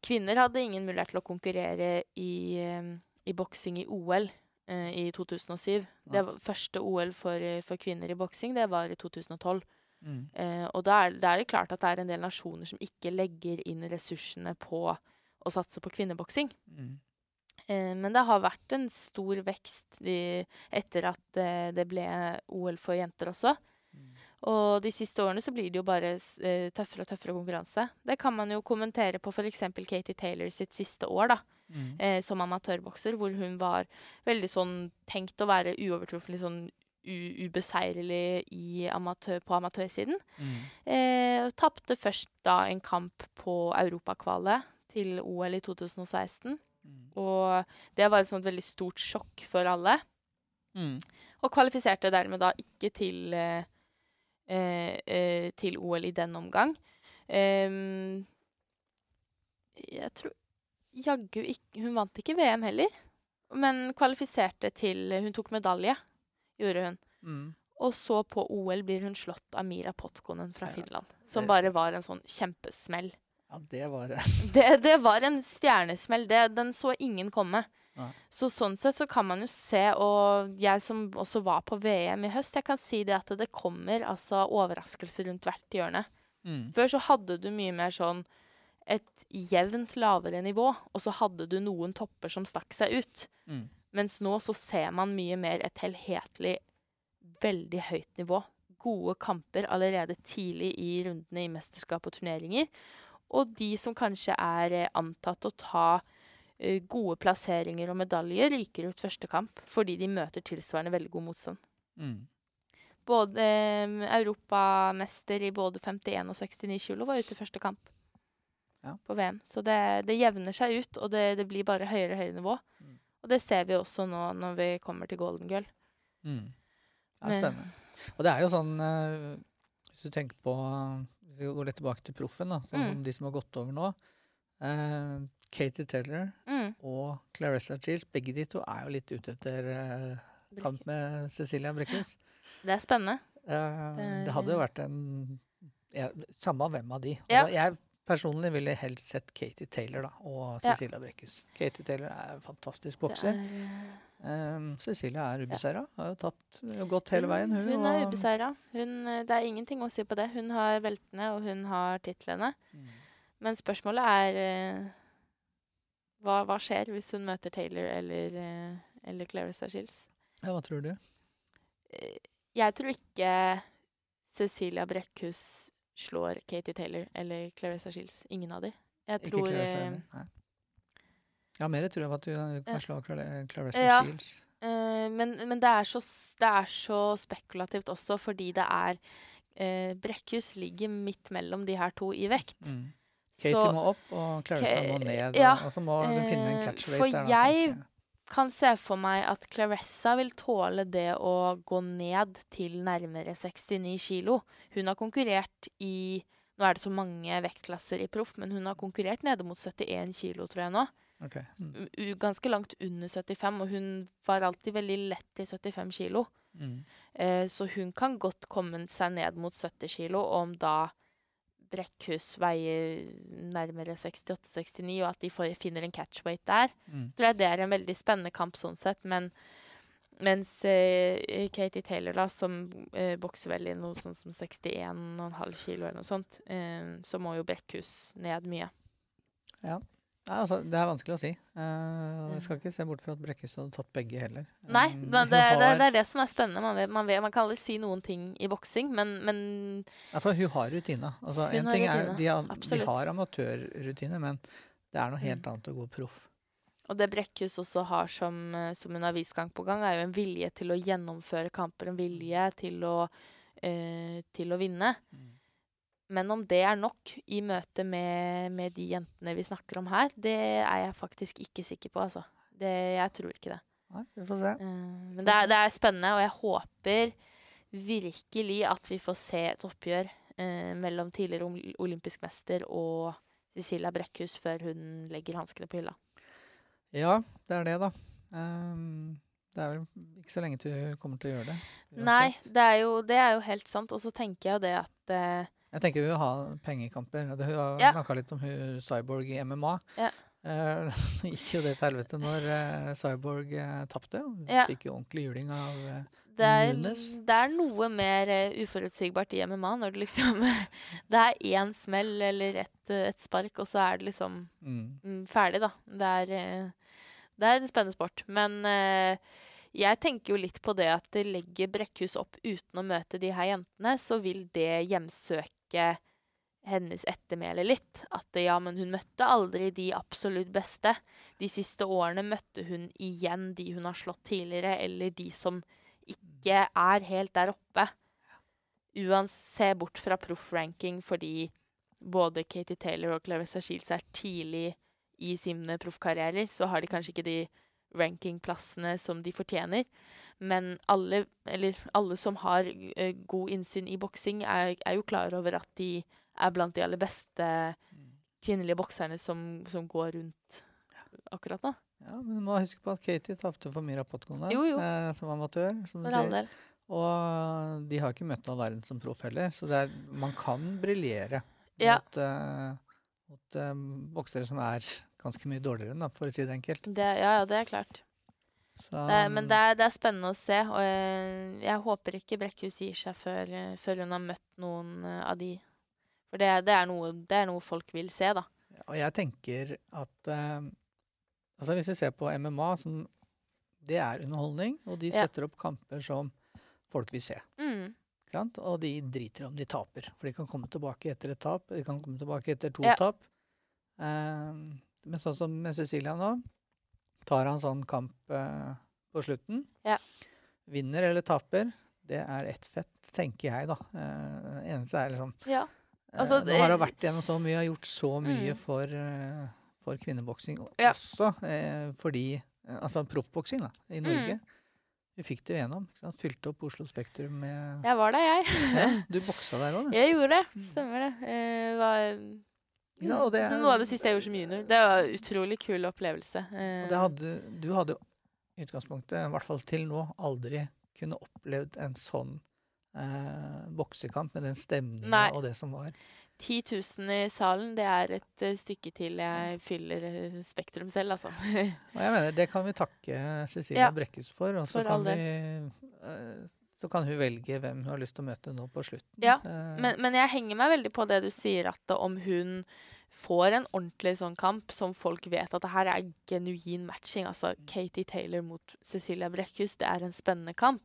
Kvinner hadde ingen mulighet til å konkurrere i, øh, i boksing i OL øh, i 2007. Det var første OL for, for kvinner i boksing, det var i 2012. Mm. Eh, og da er, da er det klart at det er en del nasjoner som ikke legger inn ressursene på å satse på kvinneboksing. Mm. Eh, men det har vært en stor vekst i, etter at eh, det ble OL for jenter også. Mm. Og de siste årene så blir det jo bare eh, tøffere og tøffere konkurranse. Det kan man jo kommentere på f.eks. Katie Taylor sitt siste år da, Mm. eh, som amatørbokser, hvor hun var veldig sånn tenkt å være uovertruffen, litt sånn ubeseirelig i amatør, på amatørsiden. Mm. Eh, Tapte først da en kamp på europakvalet til OL i 2016. Mm. Og det var et sånt veldig stort sjokk for alle. Mm. Og kvalifiserte dermed da ikke til, eh, eh, til OL i den omgang. Um, jeg tror jaggu ikke Hun vant ikke VM heller, men kvalifiserte til Hun tok medalje, gjorde hun. Mm. Og så på OL blir hun slått av Mira Potkonen fra Finland. Som bare var en sånn kjempesmell. Ja, det var *laughs* det. Det, var en stjernesmell. Det, den så ingen komme. Nei. Så sånn sett så kan man jo se, og jeg som også var på VM i høst, jeg kan si det at det kommer altså overraskelser rundt hvert hjørne. Mm. Før så hadde du mye mer sånn et jevnt lavere nivå, og så hadde du noen topper som stakk seg ut. Mm. Mens nå så ser man mye mer et helhetlig, veldig høyt nivå. Gode kamper allerede tidlig i rundene i mesterskap og turneringer. Og de som kanskje er eh, antatt å ta eh, gode plasseringer og medaljer, ryker ut første kamp fordi de møter tilsvarende veldig god motstand. Mm. Både eh, europamester i både 51 og 69 kilo var ute i første kamp Ja. på VM. Så det, det jevner seg ut, og det, det blir bare høyere og høyere nivå. Mm. Og det ser vi også nå når vi kommer til Golden Girl. Mm. Det er Men- spennende. Og det er jo sånn eh, Hvis du tenker på Hvis vi går litt tilbake til proffen, da, som Mm. de som har gått over nå. eh, Katie Taylor Mm. og Clarissa Shields, begge de to er jo litt ute etter eh, kamp med Cecilia Brekkhus. Det er spennende. Eh, Det hadde jo vært en ja, Samme hvem av de. Ja. Altså, jeg personlig ville helst sett Katie Taylor da, og Ja. Cecilia Brekkhus. Katie Taylor er en fantastisk bokser. er, Um, Cecilia er ubeseira. Har jo tatt, gått hele veien, hun. Hun er ubeseira. Det er ingenting å si på det. Hun har beltene, og hun har titlene. Mm. Men spørsmålet er eh, hva, hva skjer hvis hun møter Taylor eller, eh, eller Clarissa Shields? Ja, hva tror du? Eh, Jeg tror ikke Cecilia Brekkhus slår Katie Taylor eller Clarissa Shields. Ingen av de. Jeg Ikke Clarissa eh, heller? Nei. Ja, mer tror jeg på at du kan slå Cla- Clarissa Ja. Shields. Uh, men, men det, er så, det er så spekulativt også, fordi det er uh, Brekkhus ligger midt mellom de her to i vekt. Mm. Katie Så må opp, og Clarissa må ned. ja, og, og så må hun finne en eh, catch for der. jeg- tenker kan se for meg at Clarissa vil tåle det å gå ned til nærmere 69 kilo. Hun har konkurrert i Nå er det så mange vektklasser i proff, men hun har konkurrert nede mot 71 kilo, tror jeg nå. Ok. Mm. Ganske langt under 75, og hun var alltid veldig lett i 75 kilo. Mm. Eh, så hun kan godt komme seg ned mot 70 kilo, og om da Brekkhus veier nærmere 68-69, og at de får, finner en catchweight der, Mm. tror jeg det er en veldig spennende kamp sånn sett, men mens eh, Katie Taylor, da, som eh, bokser vel i noe sånn som 61,5 kilo eller noe sånt, eh, så må jo Brekkhus ned mye. Ja. Nei, altså, det er vanskelig å si. Uh, jeg skal ikke se bort fra at Brekkhus hadde tatt begge heller. Nei, Um, men det, *laughs* det, det er det som er spennende. Man, vet, man, vet, man kan aldri si noen ting i boksing, men, men Altså, hun har rutine. Altså, Hun en har ting er, rutine, de, har, de har amatørrutine, men det er noe helt Mm. annet å gå proff. Og det Brekkhus også har som, eh, som hun har vist gang på gang, er jo en vilje til å gjennomføre kamper, en vilje til å, eh, til å vinne. Men om det er nok i møte med, med de jentene vi snakker om her, det er jeg faktisk ikke sikker på, altså. Det, jeg tror ikke det. Nei, vi får se. Uh, men det er, det er spennende, og jeg håper virkelig at vi får se et oppgjør uh, mellom tidligere olympisk mester og Cecilia Brekkhus før hun legger hanskene på hylla. Ja, det er det, da. Um, det er vel ikke så lenge til hun kommer til å gjøre det. Nei, det er, jo, det er jo helt sant. Og så tenker jeg jo det at eh, Jeg tenker hun ha pengekamper. Hun har Ja. snakka litt om hun Cyborg i MMA. Ja. *laughs* Uh, gikk jo det til helvete når uh, Cyborg uh, tapte. Hun Ja. Fikk jo ordentlig juling av uh, det er, det er noe mer uh, uforutsigbart i MMA når det liksom *laughs* Det er én smell eller et, et spark, og så er det liksom mm. mm, ferdig, da. Det er, uh, det er en spennende sport. Men eh, jeg tenker jo litt på det at det legger Brekkhus opp uten å møte de her jentene, så vil det hjemsøke hennes ettermæle litt. At ja, men hun møtte aldri de absolutt beste. De siste årene møtte hun igjen de hun har slått tidligere, eller de som ikke er helt der oppe. Uansett bort fra proff-ranking, fordi både Katie Taylor og Clarissa Shields er tidlig i sine proffkarrierer, så har de kanskje ikke de rankingplassene som de fortjener. Men alle, eller alle som har uh, god innsyn i boksing, er, er jo klar over at de er blant de aller beste kvinnelige bokserne som, som går rundt akkurat nå. Ja, men du må huske på at Katie tapte for Mira Potkonda Jo, jo. eh, som amatør. Som du sier. Og de har ikke møtt all verden som proff heller, så er, man kan briljere Ja. mot, uh, mot uh, boksere som er ganske mye dårligere enn, da, for å si det enkelt. Det, ja, ja, det er klart. Så, Det, er- men det er, det er spennende å se, og jeg, jeg håper ikke Brekkhus gir seg før, eh, før hun har møtt noen eh, av de. For det, det, er noe, det er noe folk vil se, da. Og jeg tenker at eh, altså Hvis vi ser på MMA, som, det er underholdning, og de Ja. setter opp kamper som folk vil se. Mm. Sant? Og de driter om de taper, for de kan komme tilbake etter et tap. De kan komme tilbake etter to Ja. tap. Eh, men sånn som med Cecilia nå, tar han sånn kamp eh, på slutten. Ja. Vinner eller taper, det er ett fett, tenker jeg, da. Eh, eneste er liksom Ja. eh, Altså, Nå har hun vært gjennom så mye, har gjort så mye Mm. for, eh, for kvinneboksing Ja. også, eh, fordi eh, Altså proffboksing, da, i Mm. Norge. Vi fikk det gjennom. Ikke sant? Fylte opp Oslo Spektrum med Jeg var der, jeg. ja, *laughs* Du boksa der òg, du. Jeg gjorde det. Stemmer det. Uh, var, Ja, det er- Noe av det siste jeg gjorde som junior. Det var en utrolig kul opplevelse. Eh, det hadde, du hadde jo i utgangspunktet, i hvert fall til nå, aldri kunne opplevd en sånn eh, boksekamp med den stemninga og det som var. 10 000 i salen, det er et eh, stykke til jeg fyller eh, Spektrum selv, altså. *laughs* Og jeg mener, det kan vi takke Cecilia Ja, Brekkhus for. Og så kan, vi, eh, så kan hun velge hvem hun har lyst til å møte nå på slutten. Ja, Eh, Men, men jeg henger meg veldig på det du sier, at om hun får en ordentlig sånn kamp som folk vet at det her er genuin matching, altså Katie Taylor mot Cecilia Brekkhus, det er en spennende kamp.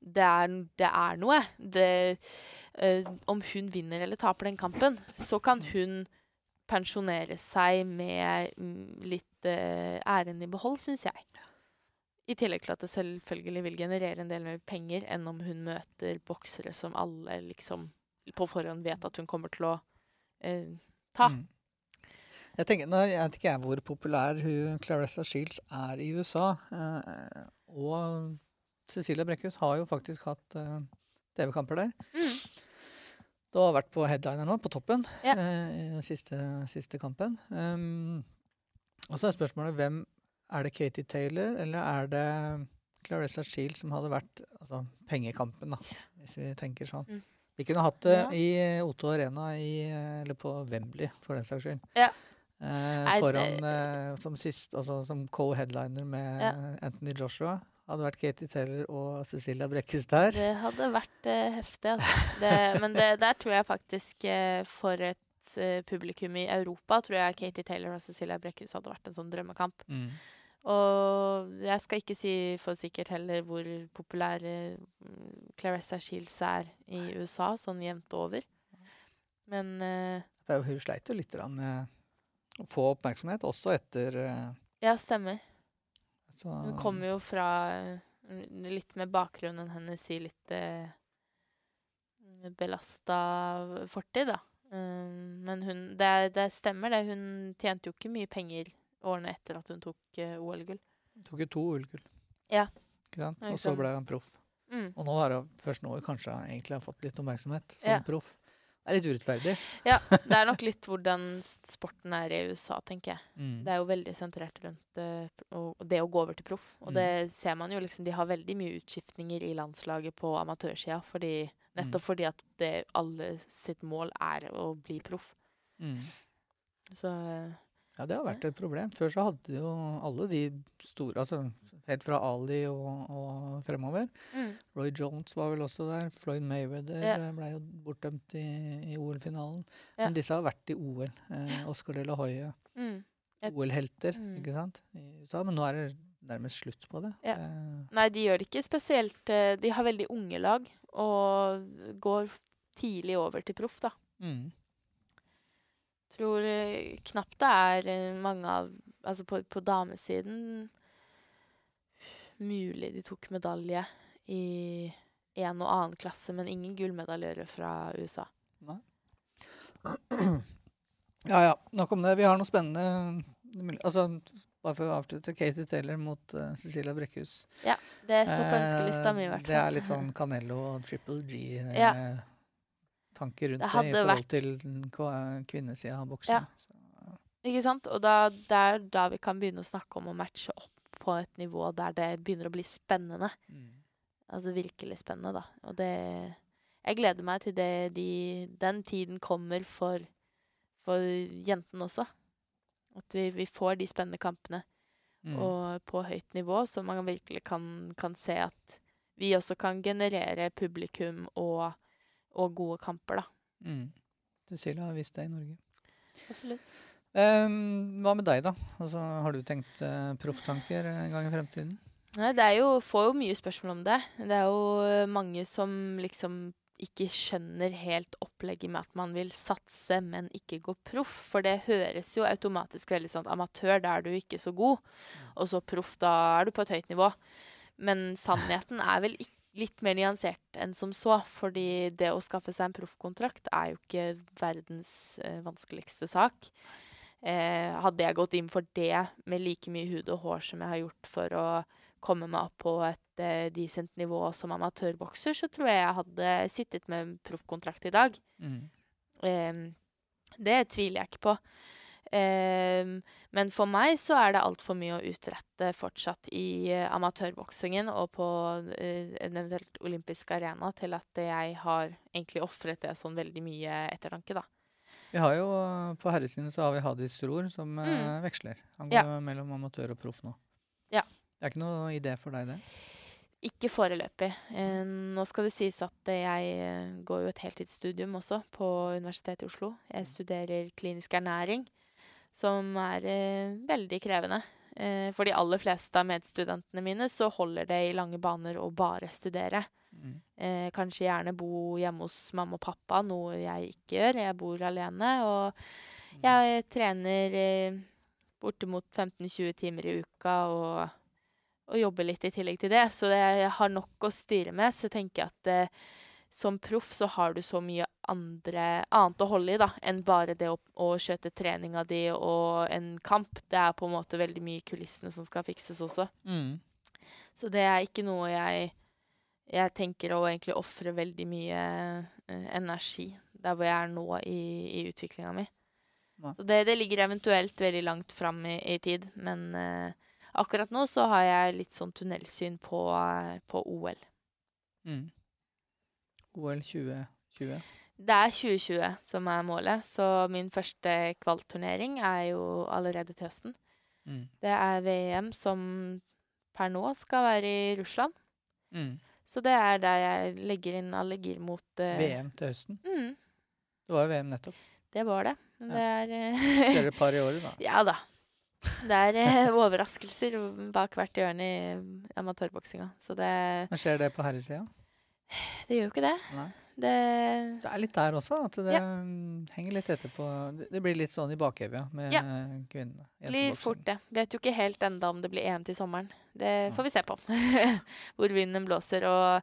Det er, det er noe. Det, øh, om hun vinner eller taper den kampen, så kan hun pensjonere seg med mm, litt øh, æren i behold, syns jeg. I tillegg til at det selvfølgelig vil generere en del mer penger enn om hun møter boksere som alle liksom på forhånd vet at hun kommer til å eh, ta. Mm. Jeg tenker, nå vet ikke jeg hvor populær hun Clarissa Shields er i USA. Eh, og Cecilia Brekkhus har jo faktisk hatt eh, TV-kamper der. Mm. Det har vært på headliner nå, på toppen, Ja. eh, i siste, siste kampen. Um, og så er spørsmålet hvem Er det Katie Taylor, eller er det Clarissa Shields som hadde vært altså, pengekampen, da, hvis vi tenker sånn. Mm. Vi kunne hatt det Ja. i eh, Otto Arena, i, eh, eller på Wembley, for den saks skyld. Ja. Eh, foran eh, som sist, altså som co-headliner med Ja. Anthony Joshua. Hadde vært Katie Taylor og Cecilia Brekkes der. Det hadde vært eh, heftig, altså. Det, men det, der tror jeg faktisk eh, for et publikum i Europa tror jeg Katie Taylor og Cecilia Brekkhus hadde vært en sånn drømmekamp. Mm. Og jeg skal ikke si for sikkert heller hvor populær eh, Clarissa Shields er i USA, sånn jevnt over. Men eh, jo, Hun sleit jo litt med å få oppmerksomhet, også etter uh, ja, stemmer. så, Hun kommer jo fra litt med bakgrunnen hennes i litt uh, belasta fortid, da. Um, men hun det, det stemmer, det. Hun tjente jo ikke mye penger årene etter at hun tok uh, OL-gull. Tok jo to OL-gull. Ja. Ikke sant? Og så ble hun proff. Mm. Og nå har hun først nå kanskje egentlig har fått litt oppmerksomhet som Ja. proff. Det er litt urettferdig. Ja, *laughs* det er nok litt hvordan sporten er i USA, tenker jeg. Mm. Det er jo veldig sentrert rundt uh, det å gå over til proff. Og Mm. det ser man jo liksom, de har veldig mye utskiftninger i landslaget på amatørsida, fordi, nettopp fordi at det, alle sitt mål er å bli proff. Mm. Så Ja, det har vært et problem. Før så hadde jo alle de store, altså helt fra Ali og, og fremover. mm. Roy Jones var vel også der. Floyd Mayweather Ja. eh, ble jo bortdømt i, i OL-finalen. Ja. Men disse har vært i OL. Eh, Oscar de la Hoya. Mm. OL-helter, Mm. ikke sant? I USA. Men nå er det nærmest slutt på det. Ja. Eh, Nei, de gjør det ikke spesielt eh, De har veldig unge lag og går tidlig over til proff, da. mm. Tror eh, knapt det er eh, mange av Altså på, på damesiden Mulig de tok medalje i en og annen klasse, men ingen gullmedaljører fra USA. Nei. *clears throat* Ja ja, nok om det. Vi har noe spennende Altså, bare for å avslutte. Katie Taylor mot uh, Cecilia Brekkhus. Det står på ønskelista mi, i Eh, hvert fall. Det er litt sånn Canello og Triple G. Ja. Ja. Rundt Det det, i forhold vært- til kvinnesida av Ja. Ikke sant? Og da, det er da vi kan begynne å snakke om å matche opp på et nivå der det begynner å bli spennende. Mm. Altså virkelig spennende, da. Og det Jeg gleder meg til det de, den tiden kommer for, for jentene også. At vi, vi får de spennende kampene Mm. og på høyt nivå, så man virkelig kan, kan se at vi også kan generere publikum og, og gode kamper, da. Mm. Cecilia har vist det i Norge. Absolutt. Um, hva med deg, da? Altså, har du tenkt uh, profftanker en gang i fremtiden? Nei, det er jo, får jo mye spørsmål om det. Det er jo eh, mange som liksom ikke skjønner helt opplegget med at man vil satse, men ikke gå proff. For det høres jo automatisk veldig sånn amatør, da er du ikke så god. Og så proff, da er du på et høyt nivå. Men sannheten er vel ikk- litt mer nyansert enn som så. Fordi det å skaffe seg en proffkontrakt er jo ikke verdens eh, vanskeligste sak. Eh, hadde jeg gått inn for det med like mye hud og hår som jeg har gjort for å komme meg opp på et eh, decent nivå som amatørbokser, så tror jeg jeg hadde sittet med en proffkontrakt i dag. Mm. Eh, det tviler jeg ikke på. Eh, men for meg så er det altfor mye å utrette fortsatt i eh, amatørboksingen og på eh, en eventuelt olympisk arena til at jeg har egentlig ofret det sånn veldig mye ettertanke, da. Vi har jo, På herresiden så har vi Hadis Ror, som eh, Mm. veksler. Han Ja. mellom amatør og proff nå. Ja. Det er ikke noe idé for deg, det? Ikke foreløpig. Eh, nå skal det sies at eh, jeg eh, går jo et heltidsstudium også på Universitetet i Oslo. Jeg studerer klinisk ernæring, som er eh, veldig krevende. Eh, for de aller fleste av medstudentene mine så holder det i lange baner å bare studere. Mm. Eh, kanskje gjerne bo hjemme hos mamma og pappa, noe jeg ikke gjør. Jeg bor alene, og jeg trener eh, bortimot 15-20 timer i uka og, og jobber litt i tillegg til det. Så det, jeg har nok å styre med. Så tenker jeg at eh, som proff så har du så mye andre, annet å holde i da, enn bare det å, å skjøte treninga di og en kamp. Det er på en måte veldig mye i kulissene som skal fikses også. Mm. Så det er ikke noe jeg jeg tenker å egentlig ofre veldig mye eh, energi der hvor jeg er nå i, i utviklinga mi. Så det, det ligger eventuelt veldig langt fram i, i tid, men eh, akkurat nå så har jeg litt sånn tunnelsyn på, eh, på OL. Mm. OL 2020. Det er 2020 som er målet, så min første kvalturnering er jo allerede til høsten. Mm. Det er VM som per nå skal være i Russland. Mm. Så det er der jeg legger inn alle gir mot uh, VM til høsten. Mm, Det var jo VM nettopp. det var det. Men det er eh, Kjører et par i året, da. *laughs* Ja da. Det er uh, overraskelser bak hvert hjørne i amatørboksinga. Så det, skjer det på herresida? Det gjør jo ikke det. Det Det er litt der også, at det Ja. mm, henger litt etterpå. Det blir litt sånn i bakhevet, ja, med Ja. kvinnene. blir fort det. Vet jo ikke helt enda om det blir EM til sommeren. Det får vi se på. *laughs* Hvor vinden blåser. Og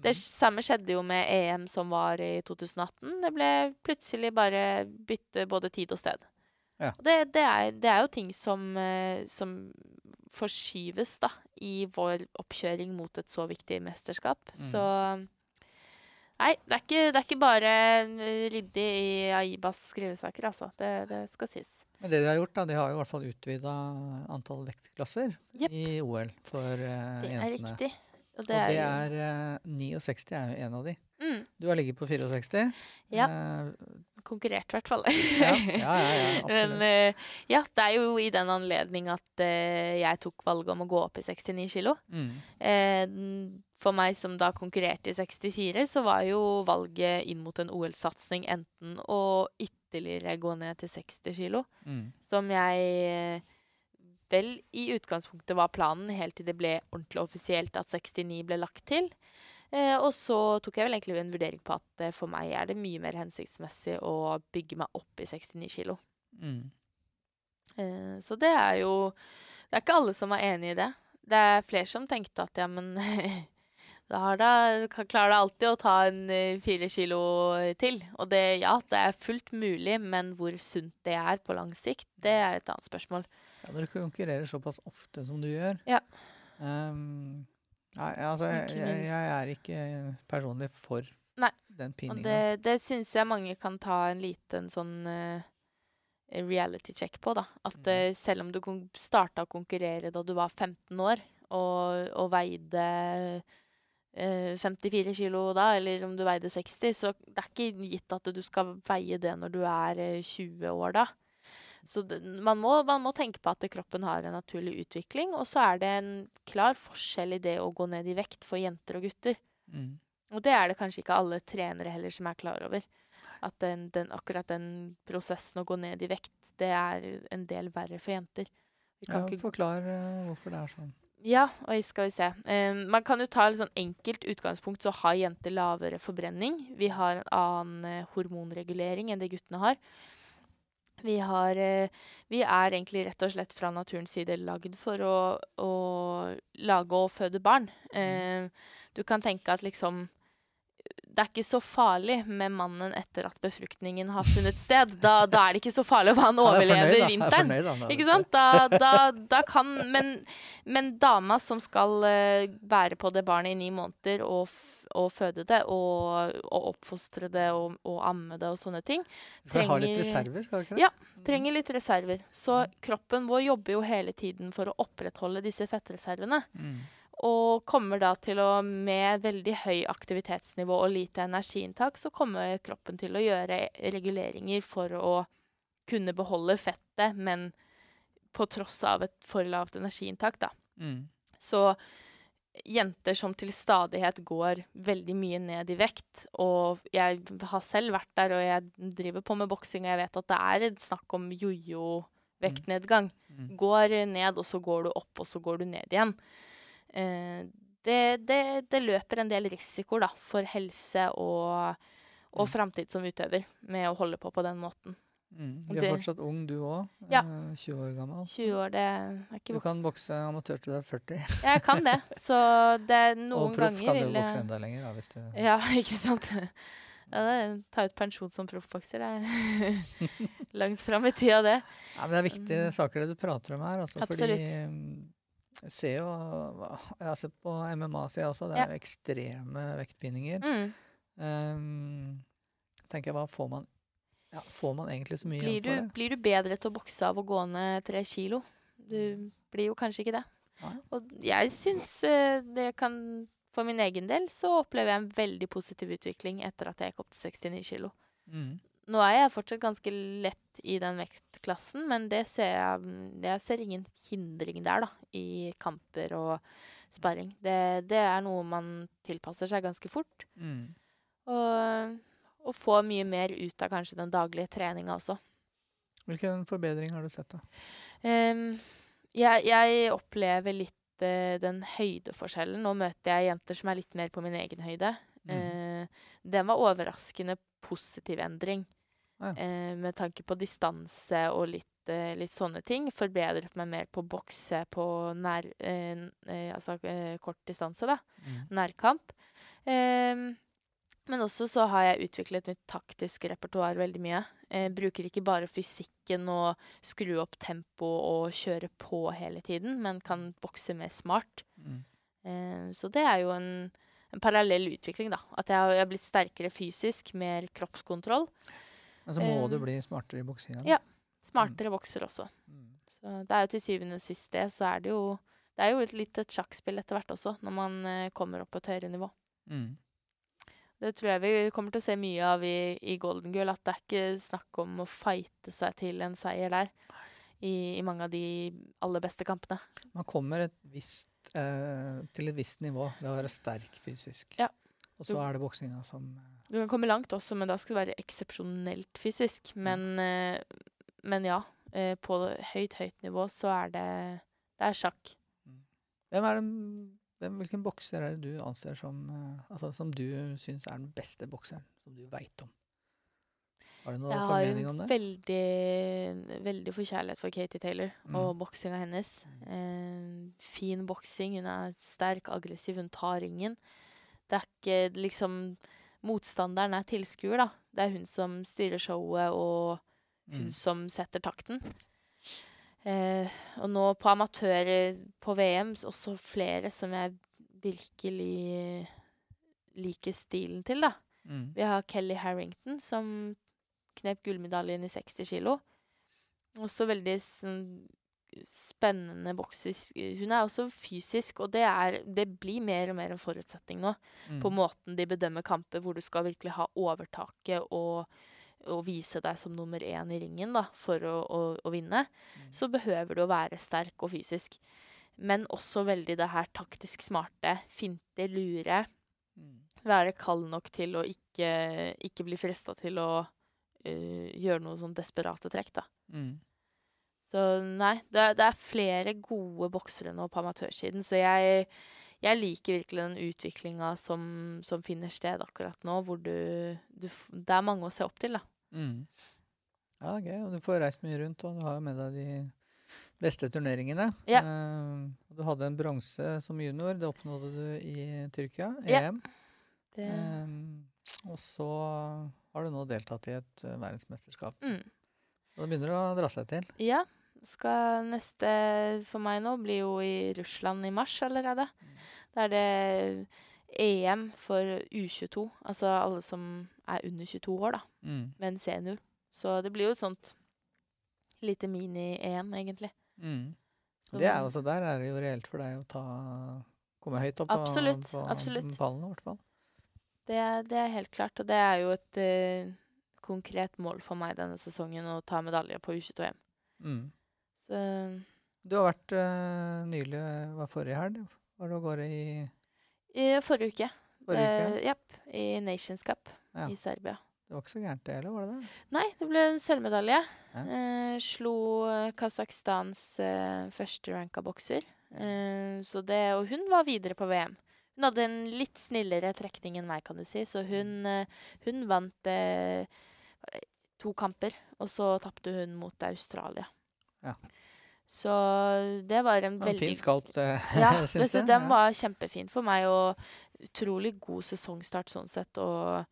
det samme skjedde jo med EM som var i 2018. Det ble plutselig bare bytte både tid og sted. Ja. Det, det, er, det er jo ting som, eh, som forskyves da, i vår oppkjøring mot et så viktig mesterskap. Mm. Så Nei, det er ikke, det er ikke bare ryddig i Aibas skrivesaker, altså. Det, det skal sies. Men det de har gjort, da, de har jo i hvert fall utvida antall vektklasser yep. i OL for uh, Det er riktig. Og Og det er, er uh, 69 er jo en av de. mm, Du har ligget på 64. Ja. Eh, konkurrert, i hvert fall. ja, ja, ja, *laughs* Men eh, ja, det er jo i den anledning at uh, jeg tok valget om å gå opp i 69 kilo. Mm. Uh, for meg som da konkurrerte i 64, så var jo valget inn mot en OL-satsing enten å ytterligere gå ned til 60 kilo, Mm. som jeg vel i utgangspunktet var planen, helt til det ble ordentlig offisielt at 69 ble lagt til. Eh, og så tok jeg vel egentlig en vurdering på at eh, for meg er det mye mer hensiktsmessig å bygge meg opp i 69 kilo. Mm. Eh, så det er jo Det er ikke alle som er enig i det. Det er flere som tenkte at ja, men *laughs* da har da, klarer du alltid å ta en eh, fire kilo til. Og det, ja, det er fullt mulig, men hvor sunt det er på lang sikt, det er et annet spørsmål. Ja, når du konkurrerer såpass ofte som du gjør Ja. ehm, Nei, altså, jeg, jeg, er ikke personlig for Nei, den Og pinninga. det, det syns jeg mange kan ta en liten sånn uh, reality check på, da. At Mm. uh, selv om du starta å konkurrere da du var 15 år, og, og veide uh, 54 kilo da, eller om du veide 60, så det er ikke gitt at du skal veie det når du er eh, 20 år da. Så det, man, må, man må tenke på at kroppen har en naturlig utvikling, og så er det en klar forskjell i det å gå ned i vekt for jenter og gutter. Mm. Og det er det kanskje ikke alle trenere heller som er klar over. At den, den, akkurat den prosessen å gå ned i vekt, det er en del verre for jenter. Vi Ja, kan ikke Forklar eh, hvorfor det er sånn. ja, oi, skal vi se. Um, man kan jo ta et sånn enkelt utgangspunkt, så har jenter lavere forbrenning. Vi har en annen eh, hormonregulering enn det guttene har. Vi, har eh, vi er egentlig rett og slett fra naturens side lagd for å, å lage og føde barn. Mm. du kan tenke at liksom det er ikke så farlig med mannen etter at befruktningen har funnet sted. Da, da er det ikke så farlig om han er overlever er vinteren. Ikke sant? Da, da, da kan men, men dama som skal eh, bære på det barnet i ni måneder og, og føde det og, og oppfostre det og, og amme det og sånne ting, Skal ha litt trenger- reserver, skal ikke det? Ja. trenger litt reserver. Så kroppen vår jobber jo hele tiden for å opprettholde disse fettreservene. Mm. Og kommer da til å, med veldig høy aktivitetsnivå og lite energiinntak, så kommer kroppen til å gjøre reguleringer for å kunne beholde fettet, men på tross av et for lavt energiinntak, da. Mm. Så jenter som til stadighet går veldig mye ned i vekt, og jeg har selv vært der, og jeg driver på med boksing, og jeg vet at det er et snakk om jojo-vektnedgang. Mm. Går ned, og så går du opp, og så går du ned igjen. Eh, det, det, det løper en del risikoer da, for helse og, og Mm. framtid som utøver med å holde på på den måten. Mm. Du er fortsatt ung, du òg. Ja. 20 år gammel. 20 år, det er ikke Du kan bokse amatør til du er 40. Jeg kan det, *laughs* så det er Og proff kan du vil bokse enda lenger, da, hvis du Ja, *laughs* ikke sant? Ja, det ta ut pensjon som proffbokser, det er *laughs* langt fram i tida, det. Ja, men det er viktige saker det du prater om her. Altså, Mm. Absolutt. Fordi mm, jeg ser jo Jeg har sett på MMA-sida også. Det er ekstreme vektbindinger. Mm. Um, tenker jeg, hva får man ja, Får man egentlig så mye Blir, du, for det? blir du bedre til å bokse av å gå ned tre kilo? Du blir jo kanskje ikke det. Nei. Og jeg syns eh, det kan For min egen del så opplever jeg en veldig positiv utvikling etter at jeg gikk opp til 69 kilo. Mm. Nå er jeg fortsatt ganske lett i den vektklassen, men det ser jeg, jeg ser ingen hindring der, da, i kamper og sparring. Det, det er noe man tilpasser seg ganske fort. Mm. Og, og får mye mer ut av kanskje den daglige treninga også. Hvilken forbedring har du sett, da? Um, jeg, jeg opplever litt uh, den høydeforskjellen. Nå møter jeg jenter som er litt mer på min egen høyde. Mm. Uh, den var overraskende positiv endring. Ja. Eh, med tanke på distanse og litt, eh, litt sånne ting. Forbedret meg mer på bokse på nær eh, eh, Altså kort distanse, da. Mm. Nærkamp. Ehm, men også så har jeg utviklet mitt taktiske repertoar veldig mye. Jeg bruker ikke bare fysikken og skru opp tempo og kjøre på hele tiden, men kan bokse mer smart. Mm. Eh, så det er jo en, en parallell utvikling, da. At jeg har blitt sterkere fysisk, mer kroppskontroll. Men så må du bli smartere i boksinga. ja. Smartere bokser også. Mm. Så det er jo til syvende og sist det, så er det jo Det er jo litt et sjakkspill etter hvert også, når man eh, kommer opp på et høyere nivå. Mm. Det tror jeg vi kommer til å se mye av i, i Golden Girl. At det er ikke snakk om å fighte seg til en seier der. I, I mange av de aller beste kampene. Man kommer et visst, eh, til et visst nivå ved å være sterk fysisk. Ja. Og så er det boksinga som eh, Du kan komme langt også, men da skal du være eksepsjonelt fysisk. Men, eh, men ja, eh, på høyt, høyt nivå så er det Det er sjakk. Hvem er den, hvem, Hvilken bokser er det du anser som eh, altså, Som du syns er den beste bokseren, som du veit om? Har du noen Jeg har jo formening om det? veldig, veldig forkjærlighet for Katie Taylor og Mm. boksinga hennes. Eh, fin boksing. Hun er sterk, aggressiv, hun tar ringen. Det er ikke liksom Motstanderen er tilskuer, da. Det er hun som styrer showet, og hun Mm. som setter takten. Eh, og nå på amatører på VM, også flere som jeg virkelig liker stilen til, da. Mm. Vi har Kelly Harrington, som knep gullmedaljen i 60 kilo. Også veldig sånn, spennende bokser. Hun er også fysisk, og det, er, det blir mer og mer en forutsetning nå. Mm. På måten de bedømmer kamper, hvor du skal virkelig ha overtaket og, og vise deg som nummer én i ringen da, for å, å, å vinne. Mm. Så behøver du å være sterk og fysisk. Men også veldig det her taktisk smarte. Finte, lure Mm. være kald nok til å ikke, ikke bli frista til å uh, gjøre noe sånn desperate trekk, da. Så nei, det, det er flere gode boksere nå på amatørsiden, så jeg, jeg liker virkelig den utviklinga som, som finner sted akkurat nå, hvor du, du Det er mange å se opp til, da. Mm. Ja, det er gøy. Og du får reist mye rundt, og du har jo med deg de beste turneringene. Ja. Uh, du hadde en bronse som junior. Det oppnådde du i Tyrkia, Ja. EM. Det, Uh, og så har du nå deltatt i et eh, verdensmesterskap. mm. Så det begynner å dra seg til. Ja. Skal neste for meg nå blir jo i Russland i mars allerede. Da er det EM for U22. Altså alle som er under 22 år, da. Mm. Men senior. Så det blir jo et sånt lite mini-EM, egentlig. Mm. Så- Det er også der er det jo reelt for deg å ta komme høyt opp Absolutt, på, på absolutt. pallen, i hvert fall. Det, det er helt klart. Og det er jo et uh, konkret mål for meg denne sesongen å ta medalje på U22-EM. Mm. Så Du har vært uh, nylig Var forrige helg? Var du av gårde i i forrige uke. forrige uke? Uh, yep, I Nations Cup Ja. i Serbia. Det var ikke så gærent det heller, var det det? Nei, det ble en sølvmedalje. Ja. Uh, slo eh, Kasakhstans eh, førsteranka bokser. Uh, så det, og hun var videre på VM. Hun hadde en litt snillere trekning enn meg, kan du si. Så hun, eh, hun vant eh, to kamper, og så tapte hun mot Australia. Ja. Så det var en En veldig fin skalp, det, *laughs* Ja, syns jeg. den var kjempefin for meg, og utrolig god sesongstart sånn sett. Og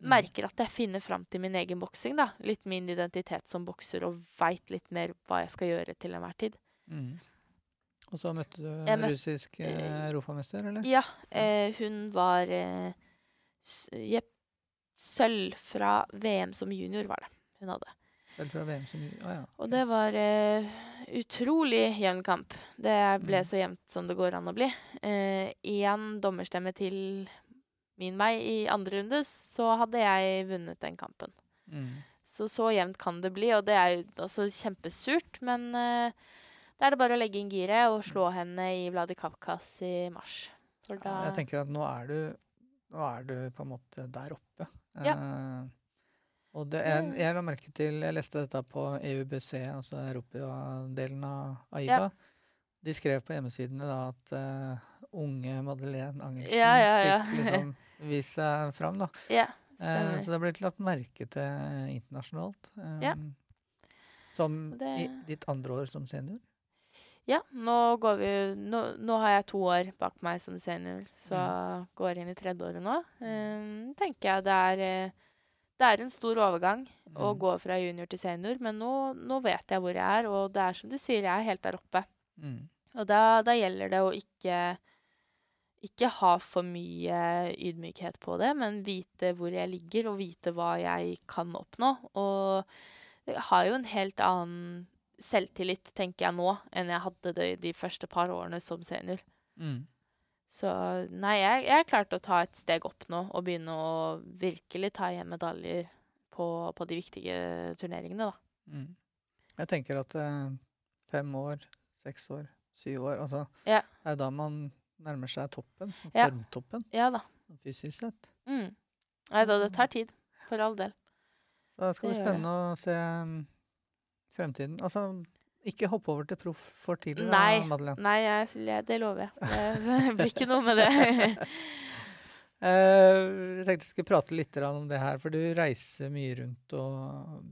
Mm. merker at jeg finner fram til min egen boksing, da. Litt min identitet som bokser, og veit litt mer hva jeg skal gjøre til enhver tid. Mm. Og så møtte du en møtte- russisk eh, europamester, eller? Ja, eh, hun var eh, Jepp. Sølv fra VM som junior var det hun hadde. Selv fra VM som Å ja. Og det var eh, utrolig jevn kamp. Det ble Mm. så jevnt som det går an å bli. Én dommerstemme til min vei i andre runde, så hadde jeg vunnet den kampen. Mm. Så så jevnt kan det bli, og det er jo altså kjempesurt, men eh, da er det bare å legge inn giret og slå henne i Vladikavkaz i mars. For Ja, Jeg tenker at nå er du Nå er du på en måte der oppe. Ja. Eh, og det, jeg, jeg la merke til Jeg leste dette på EUBC, altså Europa-delen av AIBA. Ja. De skrev på hjemmesidene da at uh, unge Madeleine Angelsen Ja, ja, fikk liksom vist seg fram. da. *laughs* Ja, Eh, så det blitt lagt merke til internasjonalt. Um, Ja. Som Det- i ditt andre år som senior. Ja, nå går vi nå, nå har jeg to år bak meg som senior, så Mm. går inn i tredje året nå. Um, tenker jeg det er eh, Det er en stor overgang å Mm. gå fra junior til senior, men nå, nå vet jeg hvor jeg er, og det er som du sier, jeg er helt der oppe. Mm. Og da, da gjelder det å ikke ikke ha for mye ydmykhet på det, men vite hvor jeg ligger, og vite hva jeg kan oppnå. Og jeg har jo en helt annen selvtillit, tenker jeg nå, enn jeg hadde det de første par årene som senior. Mm. Så nei, jeg, jeg klarte å ta et steg opp nå og begynne å virkelig ta hjem medaljer på, på de viktige turneringene, da. Mm. Jeg tenker at eh, fem år, seks år, syv år altså, Ja. Det er da man nærmer seg toppen. Ja. Formtoppen, Ja da. fysisk sett. Mm. Nei da, det tar tid. For all del. Så det skal bli Det det. spennende å se um, fremtiden. Altså, ikke hoppe over til proff for tidlig, Nei. da, Madeleine. Nei, jeg, jeg- det lover jeg. *laughs* Det blir ikke noe med det. *laughs* Eh, jeg tenkte jeg skulle prate litt om det her, for du reiser mye rundt og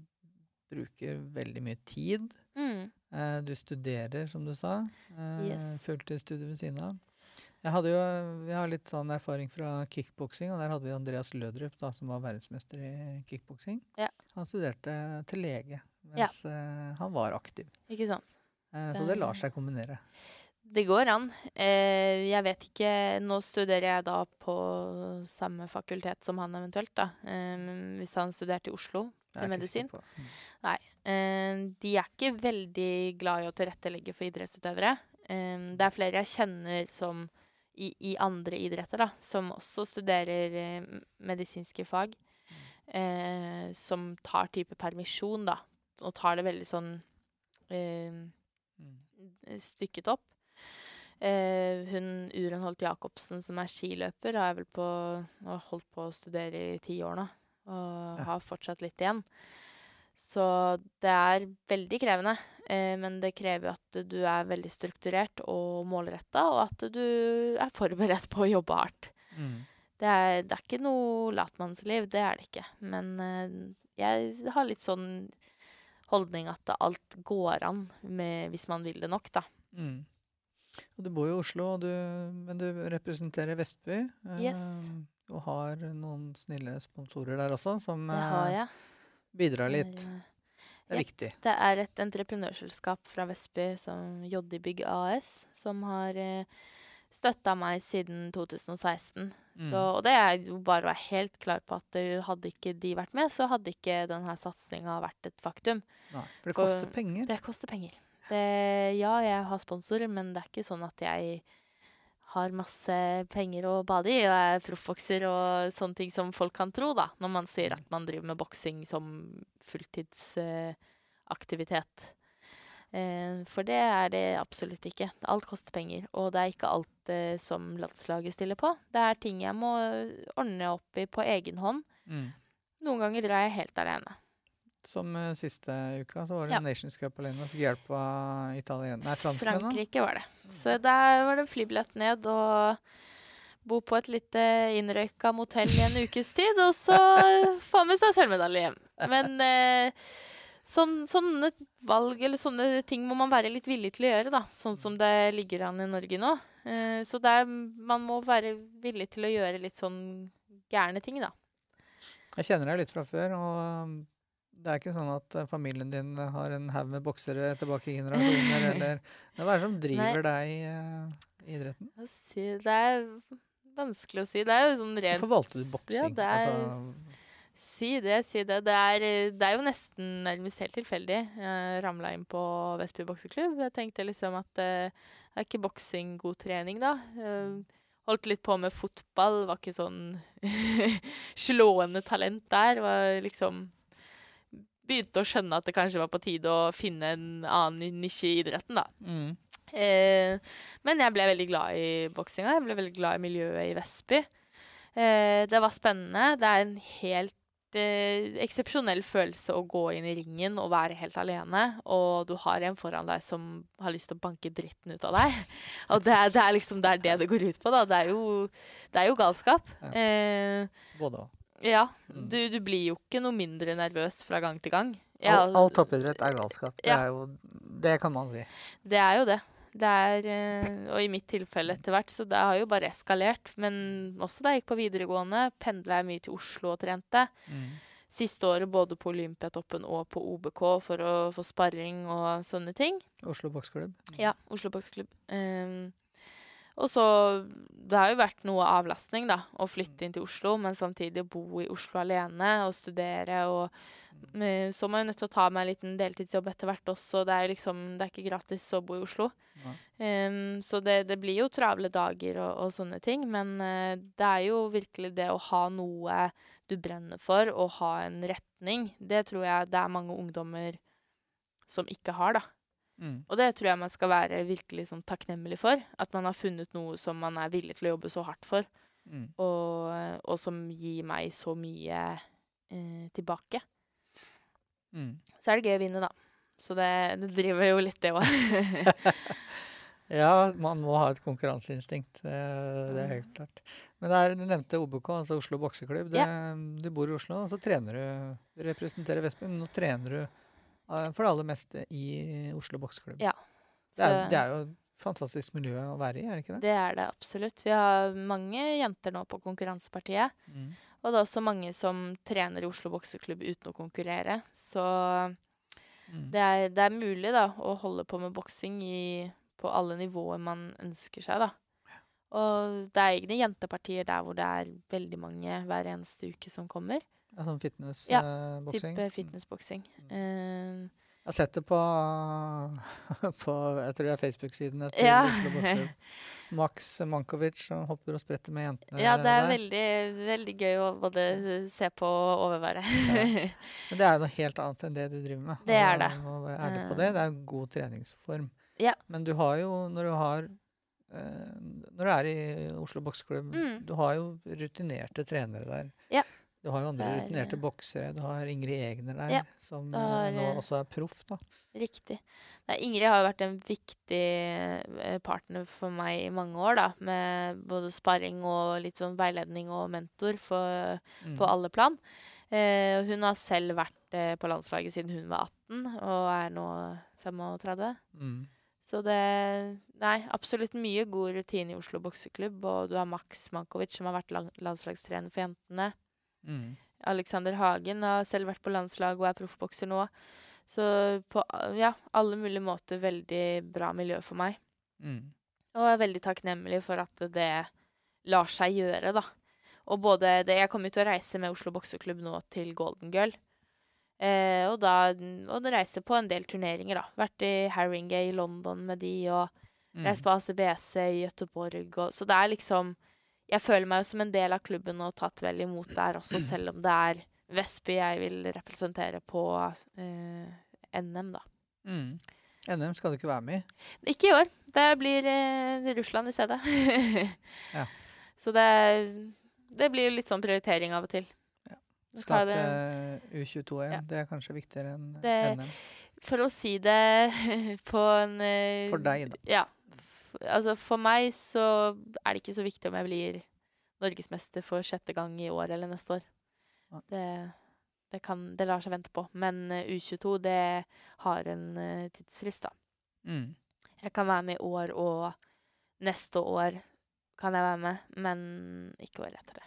bruker veldig mye tid. Mm. Eh, du studerer, som du sa. Eh, Yes. Fulltidsstudier ved siden av. Jeg hadde jo, vi har litt sånn erfaring fra kickboksing, og der hadde vi Andreas Lødrup, da, som var verdensmester i kickboksing. Ja. Han studerte til lege mens eh, han var aktiv. Ikke sant. Eh, så det lar seg kombinere. Det går an. Eh, jeg vet ikke Nå studerer jeg da på samme fakultet som han eventuelt, da. Hvis han studerte i Oslo til medisin. Mm. Eh, de er ikke veldig glad i å tilrettelegge for idrettsutøvere. Det er flere jeg kjenner som i, i andre idretter, da, som også studerer medisinske fag. Eh, som tar type permisjon, da, og tar det veldig sånn eh, Mm. stykket opp. Eh, hun Uren Holt Jacobsen, som er skiløper, har vel på, har holdt på å studere i ti år nå. Og har fortsatt litt igjen. Så det er veldig krevende. Eh, men det krever at du er veldig strukturert og målretta, og at du er forberedt på å jobbe hardt. Mm. Det er, det er ikke noe latmannsliv, det er det ikke. Men eh, jeg har litt sånn holdning at alt går an med, hvis man vil det nok, da. Mm. Og du bor jo i Oslo, og du, men du representerer Vestby. eh, Og har noen snille sponsorer der også, som eh, bidrar litt. Det er, Det er ja. viktig. Det er et entreprenørselskap fra Vestby, som JD Bygg AS, som har eh, støtta meg siden 2016. Mm. Så, og det er jo bare å være helt klar på at hadde ikke de vært med, så hadde ikke denne satsinga vært et faktum. Nei, for det For- koster penger. Det koster penger. Det, ja, jeg har sponsorer, men det er ikke sånn at jeg har masse penger å bade i og er proffbokser og sånne ting som folk kan tro, da, når man sier at man driver med boksing som fulltidsaktivitet. Eh, for det er det absolutt ikke. Alt koster penger. Og det er ikke alt eh, som landslaget stiller på. Det er ting jeg må ordne opp i på egen hånd. Mm. Noen ganger drar jeg helt alene. Som uh, siste uka, så var det Ja. Nations Cup alene. Fikk hjelp av italien... Nei, franskmenn. Frankrike var det. Så der var det flybillett ned og bo på et lite innrøyka motell i en ukes tid, og så *laughs* få med seg sølvmedalje hjem. Men eh, sånn, sånne valg eller sånne ting må man være litt villig til å gjøre, da. Sånn som det ligger an i Norge nå. Uh, så det er, man må være villig til å gjøre litt sånn gærne ting, da. Jeg kjenner deg litt fra før, og det er ikke sånn at eh, familien din har en haug med boksere tilbake i generasjoner, *laughs* eller Hva er det som driver deg i i idretten? Si- Det er vanskelig å si. Det er jo sånn rent Hvorfor valgte du boksing? Ja, er, Altså, Si det, si det. Det er, det er jo nesten nærmest helt tilfeldig. Jeg ramla inn på Vestby bokseklubb. Jeg tenkte liksom at eh, er ikke boksing god trening, da? Eh, holdt litt på med fotball. Var ikke sånn *laughs* slående talent der. Var liksom Begynte å skjønne at det kanskje var på tide å finne en annen nisje i idretten, da. mm. Eh, men jeg ble veldig glad i boksinga. Jeg ble veldig glad i miljøet i Vestby. Eh, det var spennende. Det er en helt eh, eksepsjonell følelse å gå inn i ringen og være helt alene. Og du har en foran deg som har lyst til å banke dritten ut av deg. *laughs* Og det er, det er liksom det, er det det går ut på, da. Det er jo, det er jo galskap. Ja. Eh, Både og. ja. Mm. Du, du blir jo ikke noe mindre nervøs fra gang til gang. All, Ja, all toppidrett er galskap. Det, er jo, det kan man si. Det er jo det. Det er, eh, og i mitt tilfelle etter hvert, så det har jo bare eskalert. Men også da jeg gikk på videregående, pendla jeg mye til Oslo og trente. Mm. Siste året både på Olympiatoppen og på OBK for å få sparring og sånne ting. Oslo boksklubb. Ja, Oslo Boksklubb. Um, og så Det har jo vært noe avlastning, da, å flytte inn til Oslo, men samtidig bo i Oslo alene og studere og Så må jeg jo nødt til å ta meg en liten deltidsjobb etter hvert også. Det er liksom Det er ikke gratis å bo i Oslo. Um, så det, det blir jo travle dager og, og sånne ting, men uh, det er jo virkelig det å ha noe du brenner for, og ha en retning. Det tror jeg det er mange ungdommer som ikke har, da. Mm. Og det tror jeg man skal være virkelig sånn takknemlig for. At man har funnet noe som man er villig til å jobbe så hardt for, Mm. og, og som gir meg så mye eh, tilbake. Mm. Så er det gøy å vinne, da. Så det, det driver jo litt, det òg. *laughs* Ja, man må ha et konkurranseinstinkt. Det, det er helt klart. Men det er, du nevnte OBK, altså Oslo bokseklubb. Det, Du bor i Oslo, og så trener du representerer Vestby, men nå trener du eh, for det aller meste i Oslo bokseklubb. Ja. Det, er, det er jo fantastisk miljø å være i, er det ikke det? det er det absolutt. Vi har mange jenter nå på konkurransepartiet. Mm. Og det er også mange som trener i Oslo bokseklubb uten å konkurrere. Så Mm. det er, det er mulig da, å holde på med boksing på alle nivåer man ønsker seg. da. Og det er egne jentepartier der hvor det er veldig mange hver eneste uke som kommer. Ja, sånn Ja. Type fitnessboksing. Eh, Jeg har sett det på, *laughs* på jeg tror det er Facebook-sidene til Ja. Oslo bokseklubb. *laughs* Max Mankovic som hopper og spretter med jentene ja, det er veldig, veldig gøy å både se på og overvære. *laughs* Men det er jo noe helt annet enn det du driver med. Det er Altså, det. Og er det på det. Det er en god treningsform. Ja. Men du har jo, når du har eh, Når du er i Oslo bokseklubb, Mm. du har jo rutinerte trenere der. Ja. Du har jo andre er, rutinerte boksere. Du har Ingrid Egner der, Ja, som eh, har, nå også er proff. da. Riktig. Nei, Ingrid har jo vært en viktig eh, partner for meg i mange år, da. Med både sparring og litt sånn veiledning og mentor for, Mm. på alle plan. Eh, hun har selv vært eh, på landslaget siden hun var 18, og er nå 35. Mm. Så det Nei, absolutt mye god rutine i Oslo bokseklubb. Og du har Max Mankovic, som har vært landslagstrener for jentene. Mm. Alexander Hagen har selv vært på landslag og er proffbokser nå. Så på ja, alle mulige måter veldig bra miljø for meg. Mm. Og jeg er veldig takknemlig for at det lar seg gjøre, da. Og både det, Jeg kommer til å reise med Oslo bokseklubb nå til Golden Girl. Eh, og da og det reiser på en del turneringer, da. Vært i Haringey i London med de, og Mm. reist på ACBC i Göteborg. Og, så det er liksom Jeg føler meg jo som en del av klubben og tatt vel imot der også, *clears throat* selv om det er Vestby jeg vil representere på eh, NM, da. Mm. NM skal du ikke være med i. Ikke i år. Det blir eh, Russland i stedet. *laughs* Ja. Så det, det blir litt sånn prioritering av og til. Ja. Skal til U22-EM. Ja. Det er kanskje viktigere enn Det- NM. For å si det *laughs* på en eh, For deg, da. Ja. Altså, for meg så er det ikke så viktig om jeg blir norgesmester for sjette gang i år eller neste år. Det, det, kan, det lar seg vente på. Men eh, U22, det har en eh, tidsfrist, da. Mm. Jeg kan være med i år, og neste år kan jeg være med, men ikke året etter det.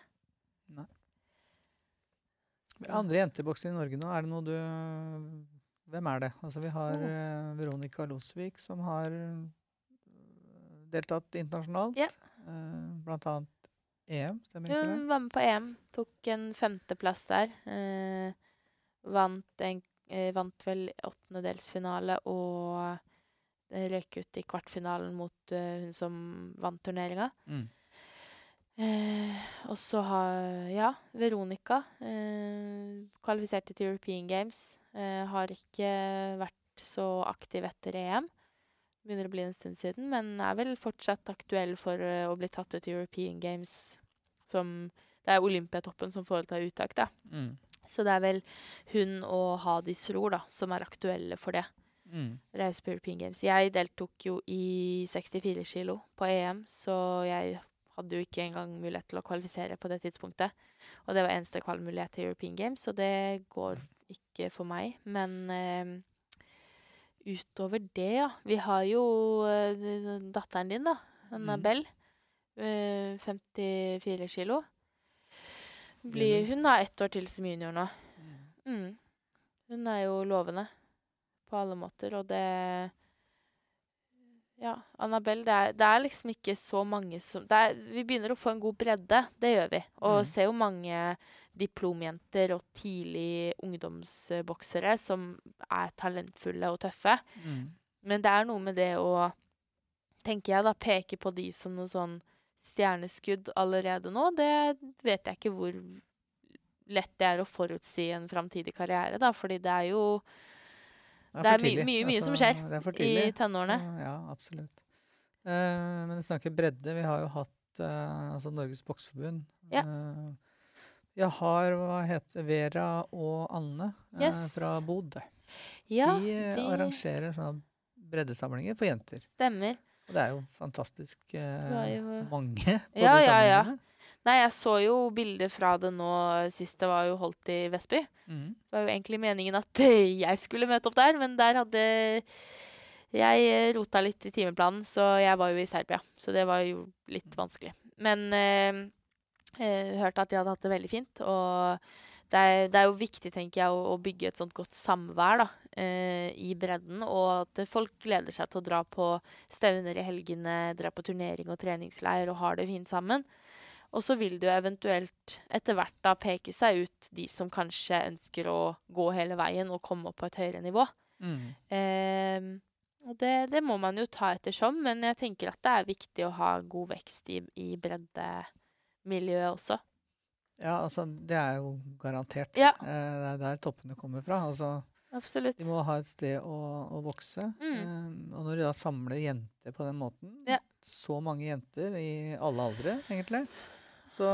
Andre jentebokser i Norge nå, er det noe du Hvem er det? Altså, vi har Oh. eh, Veronica Losvik, som har deltatt internasjonalt. Ja. Eh, blant annet EM, stemmer ikke det? Hun var med på EM, tok en femteplass der. Eh, vant, en, eh, vant vel åttendedelsfinale og eh, røk ut i kvartfinalen mot uh, hun som vant turneringa. Mm. Eh, og så har ja, Veronica eh, kvalifiserte til European Games. Eh, har ikke vært så aktiv etter EM. Begynner å bli en stund siden, men er vel fortsatt aktuell for uh, å bli tatt ut i European Games. Som Det er Olympiatoppen som foretar uttak, da. Mm. Så det er vel hun og Hadis Ror da, som er aktuelle for det. Mm. Reise på European Games. Jeg deltok jo i 64 kilo på EM, så jeg hadde jo ikke engang mulighet til å kvalifisere på det tidspunktet. Og det var eneste kvalmulighet til European Games, så det går ikke for meg. Men eh, utover det, ja. Vi har jo eh, datteren din, da. Annabelle. Mm. 54 kilo. Blir, hun har ett år til som junior nå. Mm. Hun er jo lovende på alle måter, og det Ja, Annabelle, det er, det er liksom ikke så mange som det er, Vi begynner å få en god bredde, det gjør vi. Og Mm. ser jo mange diplomjenter og tidlig ungdomsboksere som er talentfulle og tøffe. Mm. Men det er noe med det å, tenker jeg da, peke på de som noe sånn stjerneskudd allerede nå. Det vet jeg ikke hvor lett det er å forutsi en framtidig karriere, da. Fordi det er jo Det er for my- mye, mye- mye som Altså, skjer Det er i tenårene. Ja, absolutt. Uh, men vi snakker bredde. Vi har jo hatt uh, altså Norges bokseforbund. Ja. Eh, jeg har hva heter Vera og Anne eh, Yes. fra Bodø. Ja, de, eh, de arrangerer sånne breddesamlinger for jenter. stemmer. Og det er jo fantastisk eh, jo- mange på Ja, de ja, ja. Nei, jeg så jo bilder fra det nå sist det var jo holdt i Vestby. Mm. Det var jo egentlig meningen at eh, jeg skulle møte opp der, men der hadde jeg rota litt i timeplanen, så jeg var jo i Serbia. Så det var jo litt vanskelig. Men eh, hørte at de hadde hatt det veldig fint. Og det er, det er jo viktig, tenker jeg, å, å bygge et sånt godt samvær da, eh, i bredden. Og at folk gleder seg til å dra på stevner i helgene, dra på turnering og treningsleir og har det fint sammen. Og så vil det jo eventuelt etter hvert da peke seg ut de som kanskje ønsker å gå hele veien og komme opp på et høyere nivå. Mm. Eh, og det, det må man jo ta ettersom, men jeg tenker at det er viktig å ha god vekst i, i breddemiljøet også. Ja, altså, det er jo garantert. Ja. Eh, det er der toppene kommer fra. Altså, Absolutt. de må ha et sted å, å vokse. Mm. Eh, og når de da samler jenter på den måten, Ja. så mange jenter i alle aldre, egentlig, så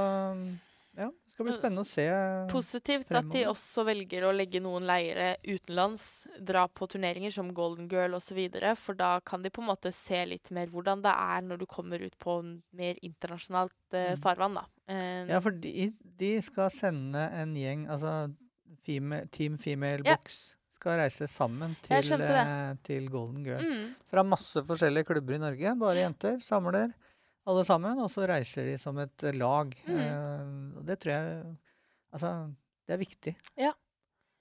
skal bli spennende å se. Positivt at de også velger å legge noen leire utenlands, dra på turneringer som Golden Girl osv., for da kan de på en måte se litt mer hvordan det er når du kommer ut på mer internasjonalt eh, Mm. farvann, da. Eh, Ja, for de, de skal sende en gjeng, altså feme, Team Female Ja. Box skal reise sammen til, eh, til Golden Girl. mm, Fra masse forskjellige klubber i Norge. Bare jenter samler alle sammen, og så reiser de som et lag. Mm. Eh, det tror jeg Altså, det er viktig. Ja,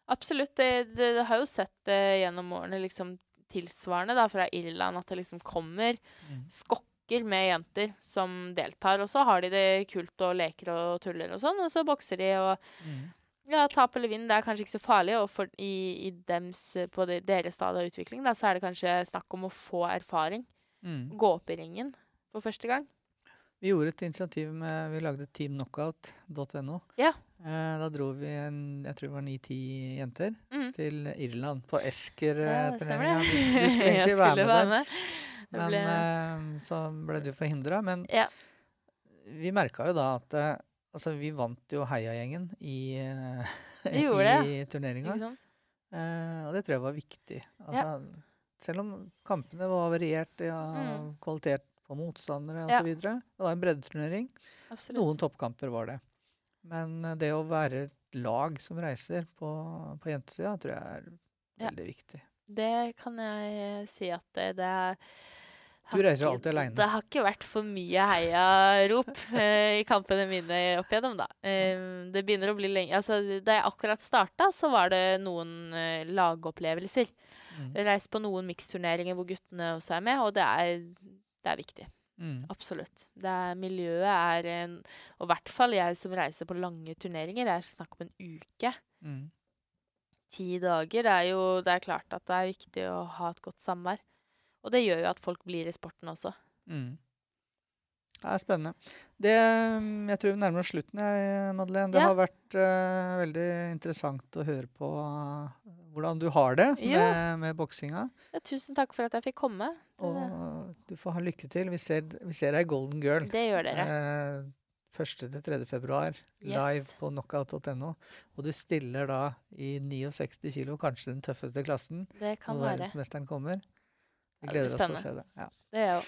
absolutt. Det, det, det har jo sett det gjennom årene liksom tilsvarende da, fra Irland at det liksom kommer Mm. skokker med jenter som deltar. Og så har de det kult og leker og tuller og sånn, og så bokser de og Mm. Ja, tap eller vinn, det er kanskje ikke så farlig, og for, i, i dems, på de, deres stadie av utvikling, da, så er det kanskje snakk om å få erfaring. Mm. Gå opp i ringen for første gang. Vi gjorde et initiativ med Vi lagde teamknockout.no. Ja. Eh, da dro vi en, jeg tror det var ni-ti jenter Mm. til Irland på Esker-turneringa. stemmer du, du skulle *laughs* egentlig være med være med. der, men ble- eh, så ble du forhindra. Men Ja. vi merka jo da at eh, altså, vi vant jo heiagjengen i, eh, *laughs* gjorde i turneringa. Eh, og det tror jeg var viktig. Altså, Selv om kampene var variert i ja, Mm. kvalitet på motstandere Ja. osv. Det var en breddeturnering. Noen toppkamper var det. Men eh, det å være et lag som reiser på, på jentesida, tror jeg er Ja. veldig viktig. Det kan jeg si at det, det er Du reiser jo alltid aleine. Det har ikke vært for mye heiarop *laughs* eh, i kampene mine opp igjennom, da. Eh, det begynner å bli lenge Altså, da jeg akkurat starta, så var det noen eh, lagopplevelser. Mm. Reist på noen miksturneringer hvor guttene også er med, og det er, det er viktig. Mm. Absolutt. Det er, miljøet er en Og i hvert fall jeg som reiser på lange turneringer. Det er snakk om en uke. Mm. Ti dager. Det er jo det er klart at det er viktig å ha et godt samvær. Og det gjør jo at folk blir i sporten også. Mm. Det er spennende. Det, mm, jeg tror vi nærmer oss slutten, jeg, Madeleine. Det Ja. har vært uh, veldig interessant å høre på hvordan du har det med, Ja. med boksinga. Ja, tusen takk for at jeg fikk komme. Og du får ha lykke til. Vi ser, vi ser deg i Golden Girl. det gjør dere. Eh, 1. til 3. februar, live Yes. på knockout.no. Og du stiller da i 69 kilo, kanskje den tøffeste klassen, Det kan når være. verdensmesteren kommer. Vi gleder oss til å se det. Ja. Det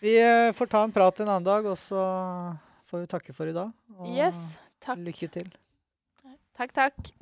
Vi eh, får ta en prat en annen dag, og så får vi takke for i dag. Og Yes. Takk. lykke til. Takk, takk.